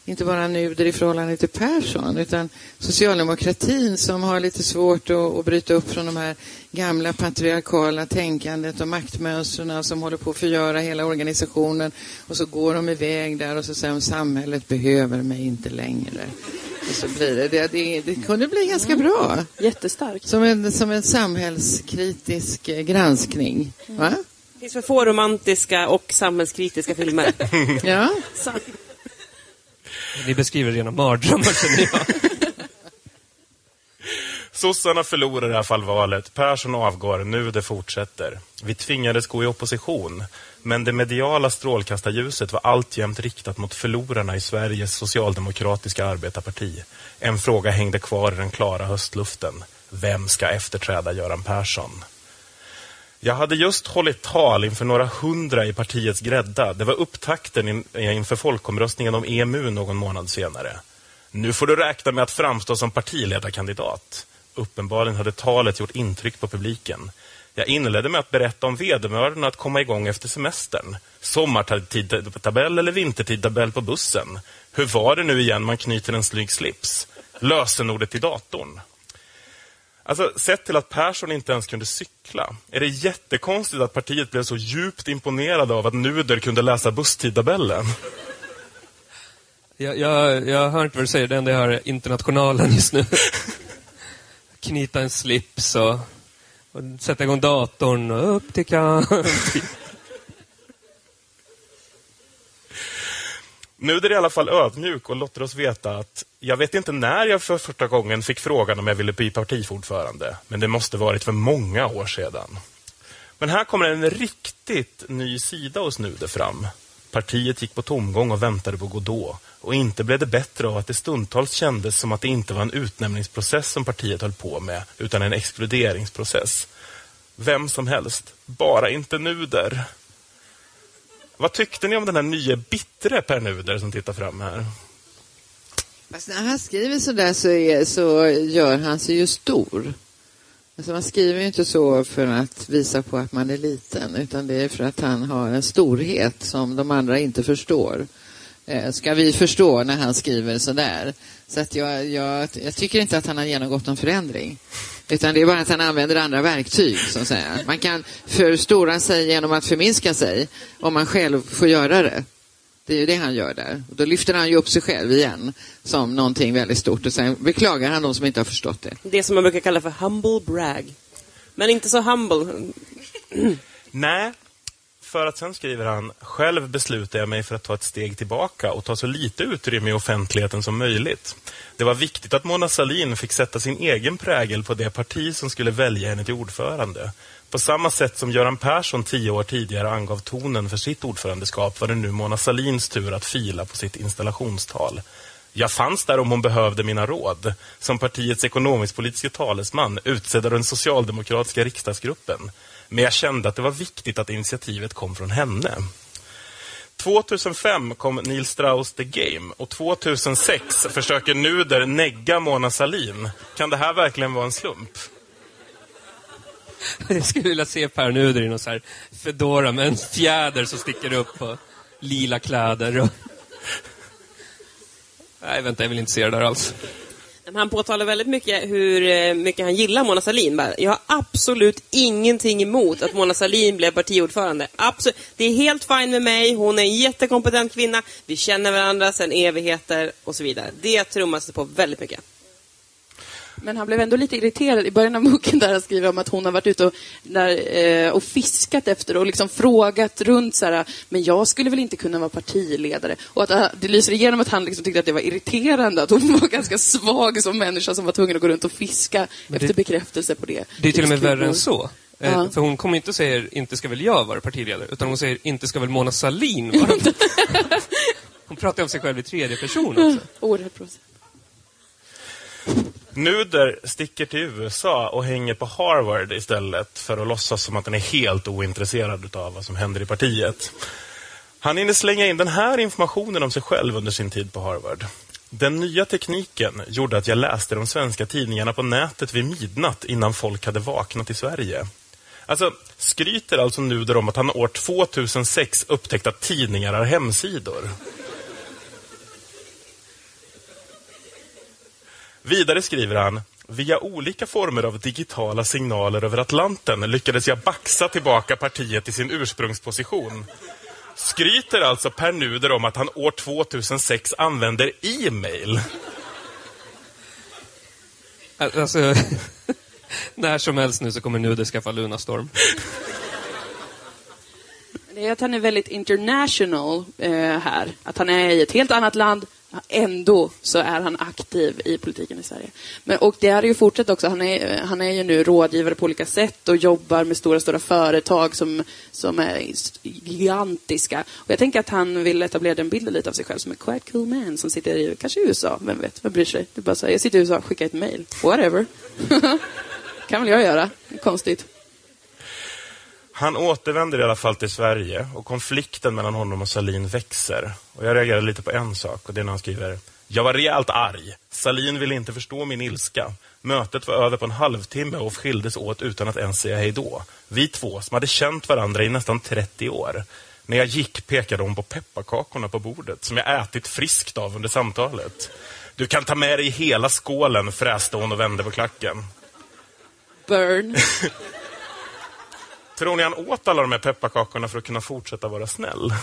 Inte bara Nuder i förhållande till Persson, utan socialdemokratin som har lite svårt att, att bryta upp från de här gamla patriarkala tänkandet och maktmönstren som håller på att förgöra hela organisationen. Och så går de iväg där och så säger de samhället behöver mig inte längre. Och så blir det, det, det, det kunde bli ganska bra. Jättestarkt. Som en, som en samhällskritisk eh, granskning. Va? Det finns för få romantiska och samhällskritiska filmer. Ja. Ni beskriver rena mardrömmar känner jag. Sossarna förlorar i alla fall valet. Persson avgår. Nu det fortsätter. Vi tvingades gå i opposition. Men det mediala strålkastarljuset var alltjämt riktat mot förlorarna i Sveriges socialdemokratiska arbetarparti. En fråga hängde kvar i den klara höstluften. Vem ska efterträda Göran Persson? Jag hade just hållit tal inför några hundra i partiets grädda. Det var upptakten in, inför folkomröstningen om EMU någon månad senare. Nu får du räkna med att framstå som partiledarkandidat. Uppenbarligen hade talet gjort intryck på publiken. Jag inledde med att berätta om vedermödan att komma igång efter semestern. Sommartidtabell eller vintertidtabell på bussen. Hur var det nu igen man knyter en snygg slips? Lösenordet i datorn. Alltså, sett till att Persson inte ens kunde cykla är det jättekonstigt att partiet blev så djupt imponerade av att Nuder kunde läsa busstidtabellen. Jag, jag, jag hör inte vad du säger, det enda jag hör är internationalen just nu. Knyta en slips och, och sätta igång datorn och upp till kamp. Nu är i alla fall ödmjuk och låter oss veta att jag vet inte när jag för första gången fick frågan om jag ville bli partiordförande, men det måste varit för många år sedan. Men här kommer en riktigt ny sida hos Nuder fram. Partiet gick på tomgång och väntade på Godot. Och inte blev det bättre av att det stundtals kändes som att det inte var en utnämningsprocess som partiet höll på med, utan en exkluderingsprocess. Vem som helst, bara inte Nuder. Vad tyckte ni om den här nya bittre Per Nuder som tittar fram här? Alltså när han skriver så där så, är, så gör han sig ju stor. Alltså man skriver ju inte så för att visa på att man är liten utan det är för att han har en storhet som de andra inte förstår. Eh, ska vi förstå när han skriver så där? Så att jag, jag, jag tycker inte att han har genomgått någon förändring. Utan det är bara att han använder andra verktyg, så att säga. Man kan förstora sig genom att förminska sig om man själv får göra det. Det är ju det han gör där. Och då lyfter han ju upp sig själv igen som någonting väldigt stort och sen beklagar han de som inte har förstått det. Det som man brukar kalla för humble brag. Men inte så humble. Nej, för att sen skriver han, själv beslutar jag mig för att ta ett steg tillbaka och ta så lite utrymme i offentligheten som möjligt. Det var viktigt att Mona Sahlin fick sätta sin egen prägel på det parti som skulle välja henne till ordförande. På samma sätt som Göran Persson tio år tidigare angav tonen för sitt ordförandeskap var det nu Mona Sahlins tur att fila på sitt installationstal. Jag fanns där om hon behövde mina råd. Som partiets ekonomisk-politiska talesman utsedd av den socialdemokratiska riksdagsgruppen. Men jag kände att det var viktigt att initiativet kom från henne. 2005 kom Neil Strauss The Game och 2006 försöker Nuder negga Mona Sahlin. Kan det här verkligen vara en slump? Jag skulle vilja se Per Nuder i någon så här fedora med en fjäder som sticker upp och lila kläder. Och... Nej, vänta, jag vill inte se det där alls. Han påtalar väldigt mycket hur eh, mycket han gillar Mona Sahlin. Jag har absolut ingenting emot att Mona Sahlin blev partiordförande. Absolut. Det är helt fint med mig. Hon är en jättekompetent kvinna. Vi känner varandra sedan evigheter och så vidare. Det trummas det på väldigt mycket. Men han blev ändå lite irriterad i början av boken där han skriver om att hon har varit ute och, där, eh, och fiskat efter och liksom frågat runt så här, men jag skulle väl inte kunna vara partiledare. Och att eh, det lyser igenom att han liksom tyckte att det var irriterande att hon var ganska svag som människa som var tvungen att gå runt och fiska det- efter bekräftelse på det. Det är till och med värre än så. Eh, Ja. För hon kommer inte säga inte ska väl jag vara partiledare, utan hon säger inte ska väl Mona Sahlin vara. Hon pratar om sig själv i tredje person också. Oerhört. Nuder sticker till USA och hänger på Harvard istället för att låtsas som att han är helt ointresserad av vad som händer i partiet. Han hinner slänga in den här informationen om sig själv under sin tid på Harvard. Den nya tekniken gjorde att jag läste de svenska tidningarna på nätet vid midnatt innan folk hade vaknat i Sverige. Alltså, skryter alltså Nuder om att han år 2006 upptäckt att tidningar har hemsidor. Vidare skriver han, via olika former av digitala signaler över Atlanten lyckades jag baxa tillbaka partiet till sin ursprungsposition. Skryter alltså Per Nuder om att han år 2006 använder e-mail. Alltså, när som helst nu så kommer Nuder skaffa Lunarstorm. Det är att han är väldigt international eh, här. Att han är i ett helt annat land, ändå så är han aktiv i politiken i Sverige. Men, och det har ju fortsatt också. Han är, han är ju nu rådgivare på olika sätt och jobbar med stora, stora företag som, som är gigantiska. Och jag tänker att han vill etablera den bilden lite av sig själv som en quite cool man som sitter i, kanske i USA, vem vet, vem bryr sig? Det bara så här, jag sitter i USA, skicka ett mail. Whatever. kan väl jag göra. Konstigt. Han återvänder i alla fall till Sverige och konflikten mellan honom och Salin växer. Och jag reagerar lite på en sak och det är när han skriver Jag var rejält arg. Salin ville inte förstå min ilska. Mötet var över på en halvtimme och skildes åt utan att ens säga hej då. Vi två, som hade känt varandra i nästan 30 år. När jag gick pekade hon på pepparkakorna på bordet som jag ätit friskt av under samtalet. Du kan ta med dig hela skålen, fräste hon och vände på klacken. Burn. Tror ni han åt alla de här pepparkakorna för att kunna fortsätta vara snäll?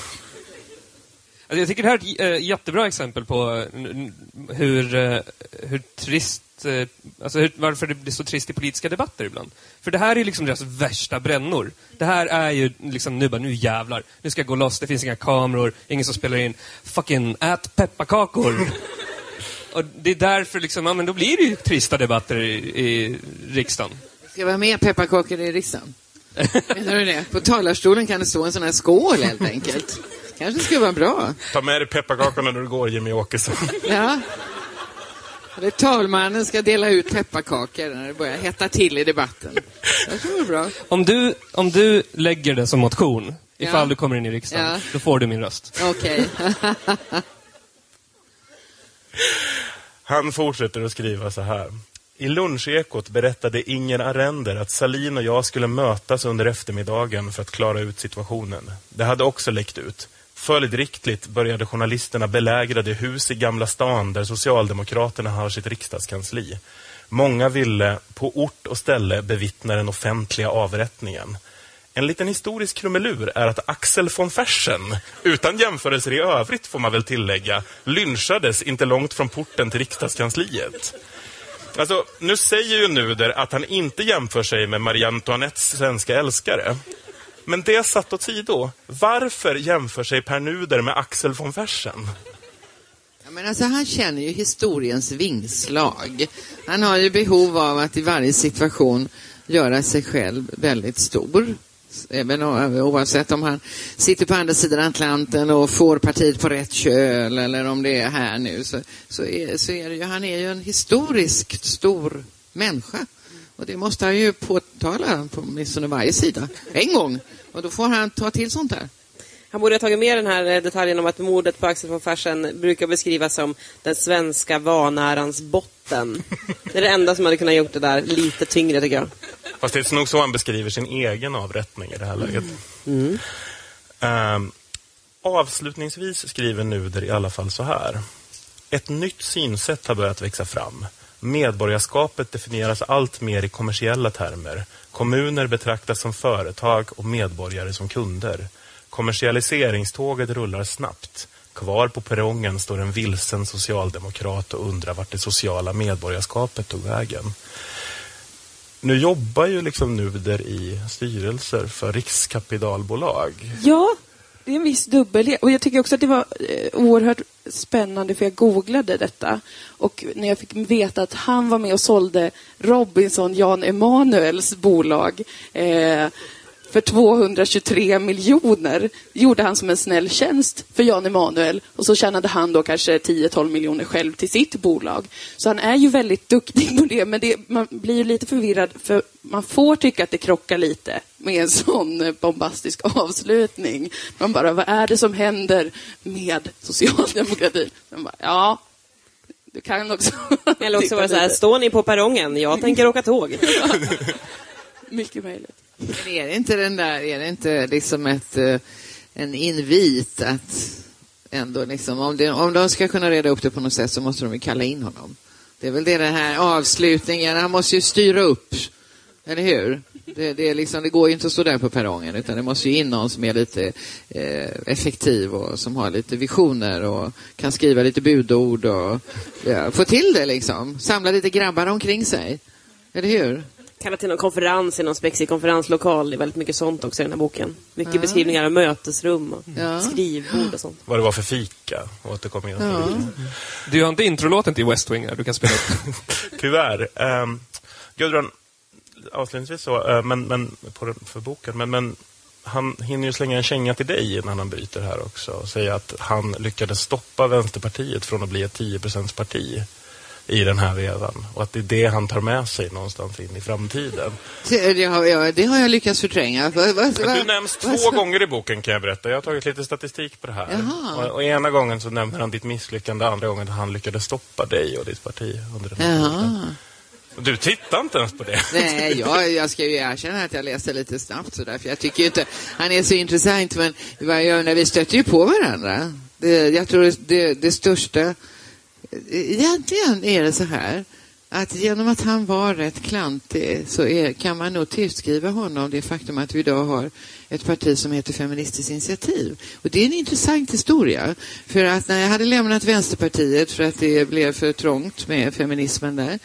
Alltså jag tycker det här är ett äh, jättebra exempel på eh, hur, eh, hur trist, eh, alltså hur, varför det blir så trist i politiska debatter ibland. För det här är liksom deras värsta brännor. Det här är ju liksom nu bara, nu jävlar, nu ska jag gå loss, det finns inga kameror, ingen som spelar in. Fucking ät pepparkakor! Och det är därför liksom, ja men då blir det ju trista debatter i, i riksdagen. Ska det vara mer pepparkakor i riksdagen? Menar du det? På talarstolen kan det stå en sån här skål helt enkelt. Kanske skulle vara bra. Ta med dig pepparkakorna när du går, Jimmy Åkesson. Ja. Eller talmannen ska dela ut pepparkakor när det börjar hetta till i debatten. Det tror jag är bra. Om du, om du lägger det som motion, ifall Ja. du kommer in i riksdagen, Ja. då får du min röst. Okej. Han fortsätter att skriva så här. I lunchekot berättade Inger Arender att Salin och jag skulle mötas under eftermiddagen för att klara ut situationen. Det hade också läckt ut. Följdriktigt började journalisterna belägra det hus i Gamla stan där Socialdemokraterna har sitt riksdagskansli. Många ville på ort och ställe bevittna den offentliga avrättningen. En liten historisk krumelur är att Axel von Fersen, utan jämförelser i övrigt får man väl tillägga, lynchades inte långt från porten till riksdagskansliet. Alltså, nu säger ju Nuder att han inte jämför sig med Marie Antoinettes svenska älskare. Men det satt åt sido. Varför jämför sig Per Nuder med Axel von Fersen? Ja, men alltså, han känner ju historiens vingslag. Han har ju behov av att i varje situation göra sig själv väldigt stor. Även eh, oavsett om han sitter på andra sidan Atlanten och får partiet på rätt köl eller om det är här nu så, så, är, så är det ju, han är ju en historiskt stor människa. Och det måste han ju påtala på åtminstone varje sida en gång. Och då får han ta till sånt där. Han borde ha tagit med den här eh, detaljen om att mordet på Axel von Fersen brukar beskrivas som den svenska vanärans botten. Det är det enda som hade kunnat gjort det där lite tyngre tycker jag. Fast det är nog så han beskriver sin egen avrättning i det här läget. Ehm, avslutningsvis skriver Nuder i alla fall så här. Ett nytt synsätt har börjat växa fram. Medborgarskapet definieras allt mer i kommersiella termer. Kommuner betraktas som företag och medborgare som kunder. Kommersialiseringståget rullar snabbt. Kvar på perrongen står en vilsen socialdemokrat och undrar vart det sociala medborgarskapet tog vägen. Nu jobbar ju liksom Nuder i styrelser för riskkapitalbolag. Ja, det är en viss dubbelhet. Och jag tycker också att det var eh, oerhört spännande för jag googlade detta. Och när jag fick veta att han var med och sålde Robinson Jan Emanuels bolag eh, för 223 miljoner gjorde han som en snäll tjänst för Jan Emanuel och så tjänade han då kanske 10-12 miljoner själv till sitt bolag. Så han är ju väldigt duktig på det, men det, man blir ju lite förvirrad för man får tycka att det krockar lite med en sån bombastisk avslutning. Man bara, vad är det som händer med socialdemokratin? Man bara, ja, du kan också... Eller också titta var det så här, står ni på perrongen? Jag tänker åka tåg. Mycket möjligt. Men är det inte den där, är det inte liksom ett, eh, en invit att ändå liksom, om, det, om de ska kunna reda upp det på något sätt så måste de ju kalla in honom. Det är väl det den här avslutningen, han måste ju styra upp, eller hur? Det, det, är liksom, det går ju inte att stå där på perrongen utan det måste ju in någon som är lite eh, effektiv och som har lite visioner och kan skriva lite budord och ja, få till det liksom. Samla lite grabbar omkring sig. Eller hur? Kalla till någon konferens i någon spexig konferenslokal. Det är väldigt mycket sånt också i den här boken. Mycket beskrivningar av mötesrum och Ja. skrivbord och sånt. Vad det var för fika. Återkommer jag till. Du har inte introlåten till West Wing här, du kan spela upp. Tyvärr. Um, Gudrun, avslutningsvis så, eh, men, men, på, den- för boken, men, men han hinner ju slänga en känga till dig innan han bryter här också och säga att han lyckades stoppa Vänsterpartiet från att bli ett 10 parti i den här vevan och att det är det han tar med sig någonstans in i framtiden. Det har jag, det har jag lyckats förtränga. Va, va, va, du nämns två gånger i boken kan jag berätta. Jag har tagit lite statistik på det här. Och, och ena gången så nämner han ditt misslyckande, andra gången att han lyckades stoppa dig och ditt parti under den här. Och Du tittar inte ens på det. Nej, jag, jag ska ju erkänna att jag läste lite snabbt sådär, för jag tycker ju inte han är så intressant, men vad jag, när vi stöter ju på varandra. Det, jag tror det, det största, egentligen är det så här, att genom att han var rätt klantig så är, kan man nog tillskriva honom det faktum att vi idag har ett parti som heter Feministiskt initiativ. Och det är en intressant historia. För att när jag hade lämnat Vänsterpartiet för att det blev för trångt med feminismen där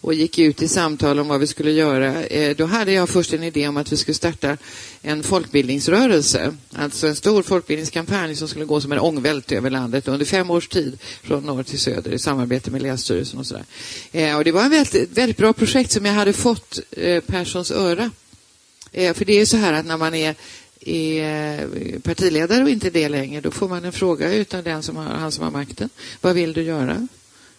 och gick ut i samtal om vad vi skulle göra, eh, då hade jag först en idé om att vi skulle starta en folkbildningsrörelse. Alltså en stor folkbildningskampanj som skulle gå som en ångvält över landet under fem års tid från norr till söder i samarbete med Länsstyrelsen och sådär. Eh, och det var ett väldigt, väldigt bra projekt som jag hade fått eh, Perssons öra. Eh, för det är ju så här att när man är är partiledare och inte det längre, då får man en fråga utan den som har, han som har makten. Vad vill du göra?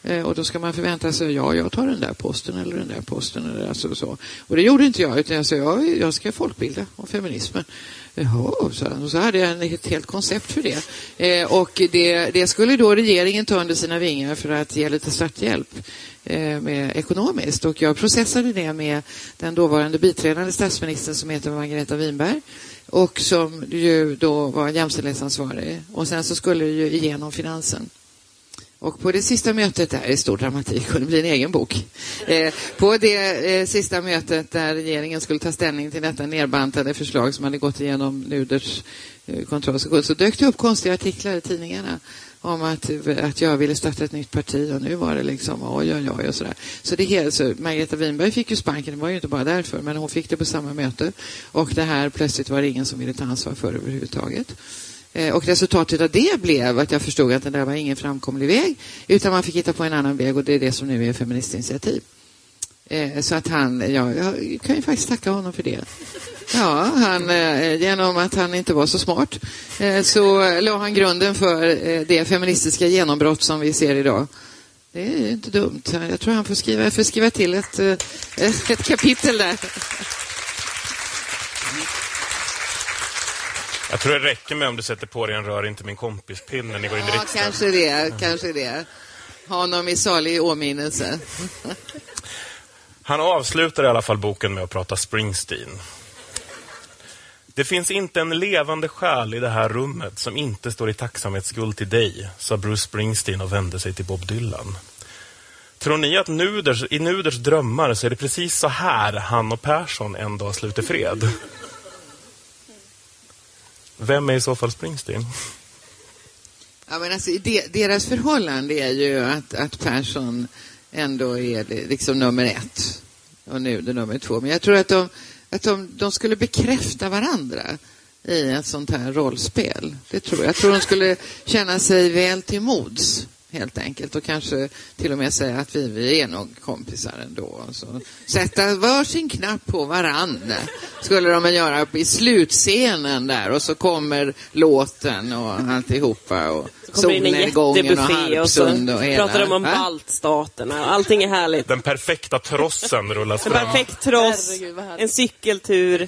Eh, och då ska man förvänta sig, ja, jag tar den där posten eller den där posten. Eller alltså så. Och det gjorde inte jag, utan jag sa, jag, jag ska folkbilda om feminismen. Jaha, sa han. Och så hade jag ett helt koncept för det. Eh, och det, det skulle då regeringen ta under sina vingar för att ge lite starthjälp eh, med, ekonomiskt. Och jag processade det med den dåvarande biträdande statsministern som heter Margareta Winberg och som ju då var jämställdhetsansvarig. Och sen så skulle det ju igenom finansen. Och på det sista mötet, det här är stor dramatik, kunde bli en egen bok. Eh, på det eh, sista mötet där regeringen skulle ta ställning till detta nerbantade förslag som hade gått igenom Nuders eh, kontroll så, så dök det upp konstiga artiklar i tidningarna om att, att jag ville starta ett nytt parti och nu var det liksom oj, oj, oj och sådär. Så det så Margareta Winberg fick ju sparken, det var ju inte bara därför, men hon fick det på samma möte och det här plötsligt var det ingen som ville ta ansvar för överhuvudtaget. Eh, och resultatet av det blev att jag förstod att det där var ingen framkomlig väg utan man fick hitta på en annan väg och det är det som nu är Feministinitiativ. Eh, så att han, ja, jag kan ju faktiskt tacka honom för det. Ja, han, eh, genom att han inte var så smart så la han grunden för det feministiska genombrott som vi ser idag. Det är inte dumt. Jag tror han får skriva, jag får skriva till ett, ett kapitel där. Jag tror det räcker med om du sätter på dig en rör inte min kompis-pin när ni går in i Ja, riksdagen. kanske det, kanske det. Honom i salig åminnelse. Han avslutar i alla fall boken med att prata Springsteen. Det finns inte en levande själ i det här rummet som inte står i tacksamhetsskuld till dig, sa Bruce Springsteen och vände sig till Bob Dylan. Tror ni att Nuders, i Nuders drömmar så är det precis så här han och Persson en dag sluter fred? Vem är i så fall Springsteen? Ja, men alltså, de, deras förhållande är ju att, att Persson ändå är liksom nummer ett och nu det nummer två. Men jag tror att de, att de, de skulle bekräfta varandra i ett sånt här rollspel. Det tror jag. Jag tror de skulle känna sig väl till mods helt enkelt och kanske till och med säga att vi, vi är nog kompisar ändå. Så sätta varsin knapp på varann skulle de göra i slutscenen där och så kommer låten och alltihopa och en solnedgången och jättebuffé och så Harpsund och hela. pratar de om Va? baltstaterna. Allting är härligt. Den perfekta trossen rullas En fram. perfekt tross, en cykeltur.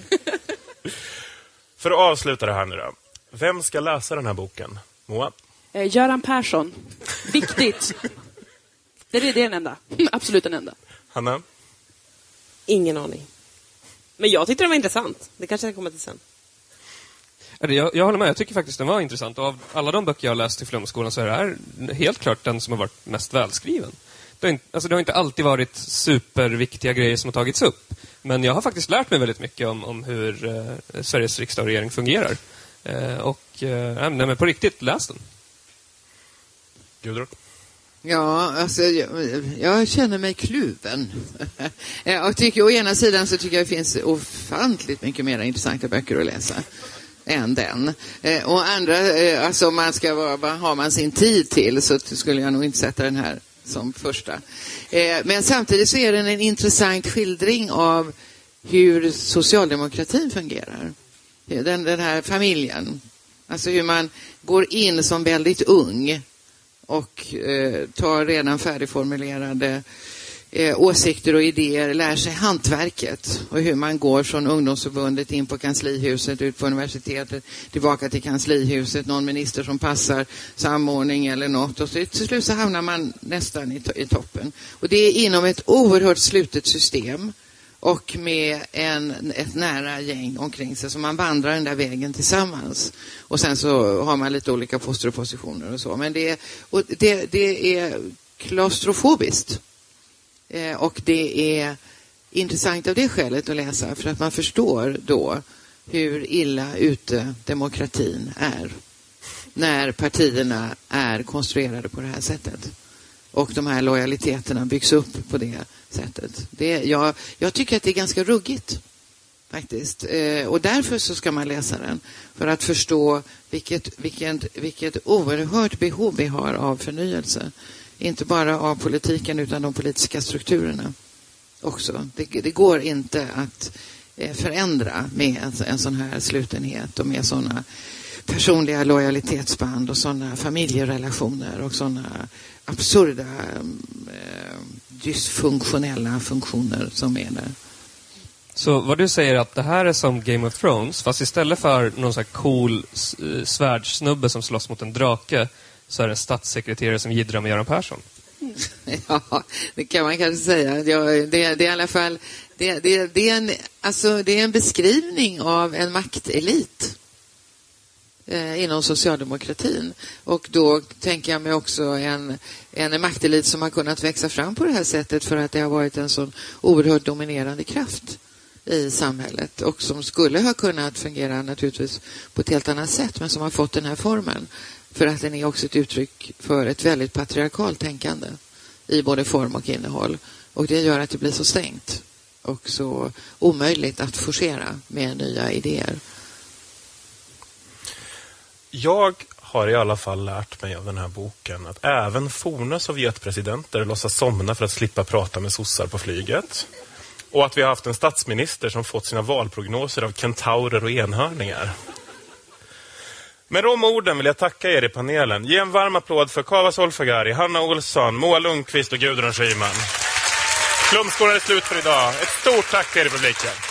För att avsluta det här nu då. Vem ska läsa den här boken? Moa? Eh, Göran Persson. Viktigt. Det är, det är den enda. Absolut den enda. Hanna? Ingen aning. Men jag tyckte den var intressant. Det kanske jag kommer till sen. Jag, jag håller med, jag tycker faktiskt den var intressant. Och av alla de böcker jag har läst i Flumskolan så är det här helt klart den som har varit mest välskriven. Det har, inte, alltså det har inte alltid varit superviktiga grejer som har tagits upp. Men jag har faktiskt lärt mig väldigt mycket om, om hur eh, Sveriges riksdag och regering fungerar. Eh, och eh, nej, men på riktigt, läs den. Gudrun? Ja, alltså, jag, jag känner mig kluven. jag tycker, å ena sidan så tycker jag det finns ofantligt mycket mer intressanta böcker att läsa än den. Eh, och andra, eh, alltså om man ska vara, vad har man sin tid till så skulle jag nog inte sätta den här som första. Eh, men samtidigt så är den en intressant skildring av hur socialdemokratin fungerar. Eh, den, den här familjen. Alltså hur man går in som väldigt ung och eh, tar redan färdigformulerade eh, åsikter och idéer, lär sig hantverket och hur man går från ungdomsförbundet in på kanslihuset, ut på universitetet, tillbaka till kanslihuset, någon minister som passar, samordning eller något och så, till slut så hamnar man nästan i, to- i toppen. Och det är inom ett oerhört slutet system och med en, ett nära gäng omkring sig. Så man vandrar den där vägen tillsammans. Och sen så har man lite olika poster och positioner och så. Men det är, och det, det är klaustrofobiskt. Eh, och det är intressant av det skälet att läsa för att man förstår då hur illa ute demokratin är. När partierna är konstruerade på det här sättet och de här lojaliteterna byggs upp på det sättet. Det, jag, jag tycker att det är ganska ruggigt faktiskt. Eh, och därför så ska man läsa den. För att förstå vilket, vilket, vilket oerhört behov vi har av förnyelse. Inte bara av politiken utan de politiska strukturerna också. Det, det går inte att eh, förändra med en, en sån här slutenhet och med såna personliga lojalitetsband och sådana familjerelationer och sådana absurda eh, dysfunktionella funktioner som är där. Så vad du säger är att det här är som Game of Thrones, fast istället för någon sån här cool eh, svärdssnubbe som slåss mot en drake, så är det en statssekreterare som jiddrar med Göran Persson. Ja, det kan man kanske säga. Ja, det, det är i alla fall det, det, det, är en, alltså, det är en beskrivning av en maktelit eh, inom socialdemokratin. Och då tänker jag mig också en, en maktelit som har kunnat växa fram på det här sättet för att det har varit en sån oerhört dominerande kraft i samhället och som skulle ha kunnat fungera naturligtvis på ett helt annat sätt men som har fått den här formen för att den är också ett uttryck för ett väldigt patriarkalt tänkande i både form och innehåll. Och det gör att det blir så stängt och så omöjligt att forcera med nya idéer. Jag har i alla fall lärt mig av den här boken att även forna Sovjetpresidenter låtsas somna för att slippa prata med sossar på flyget. Och att vi har haft en statsminister som fått sina valprognoser av kentaurer och enhörningar. Med de orden vill jag tacka er i panelen. Ge en varm applåd för Kava Solfagari, Hanna Olsson, Moa Lundqvist och Gudrun Schyman. Flumskolan är slut för idag. Ett stort tack till er i publiken.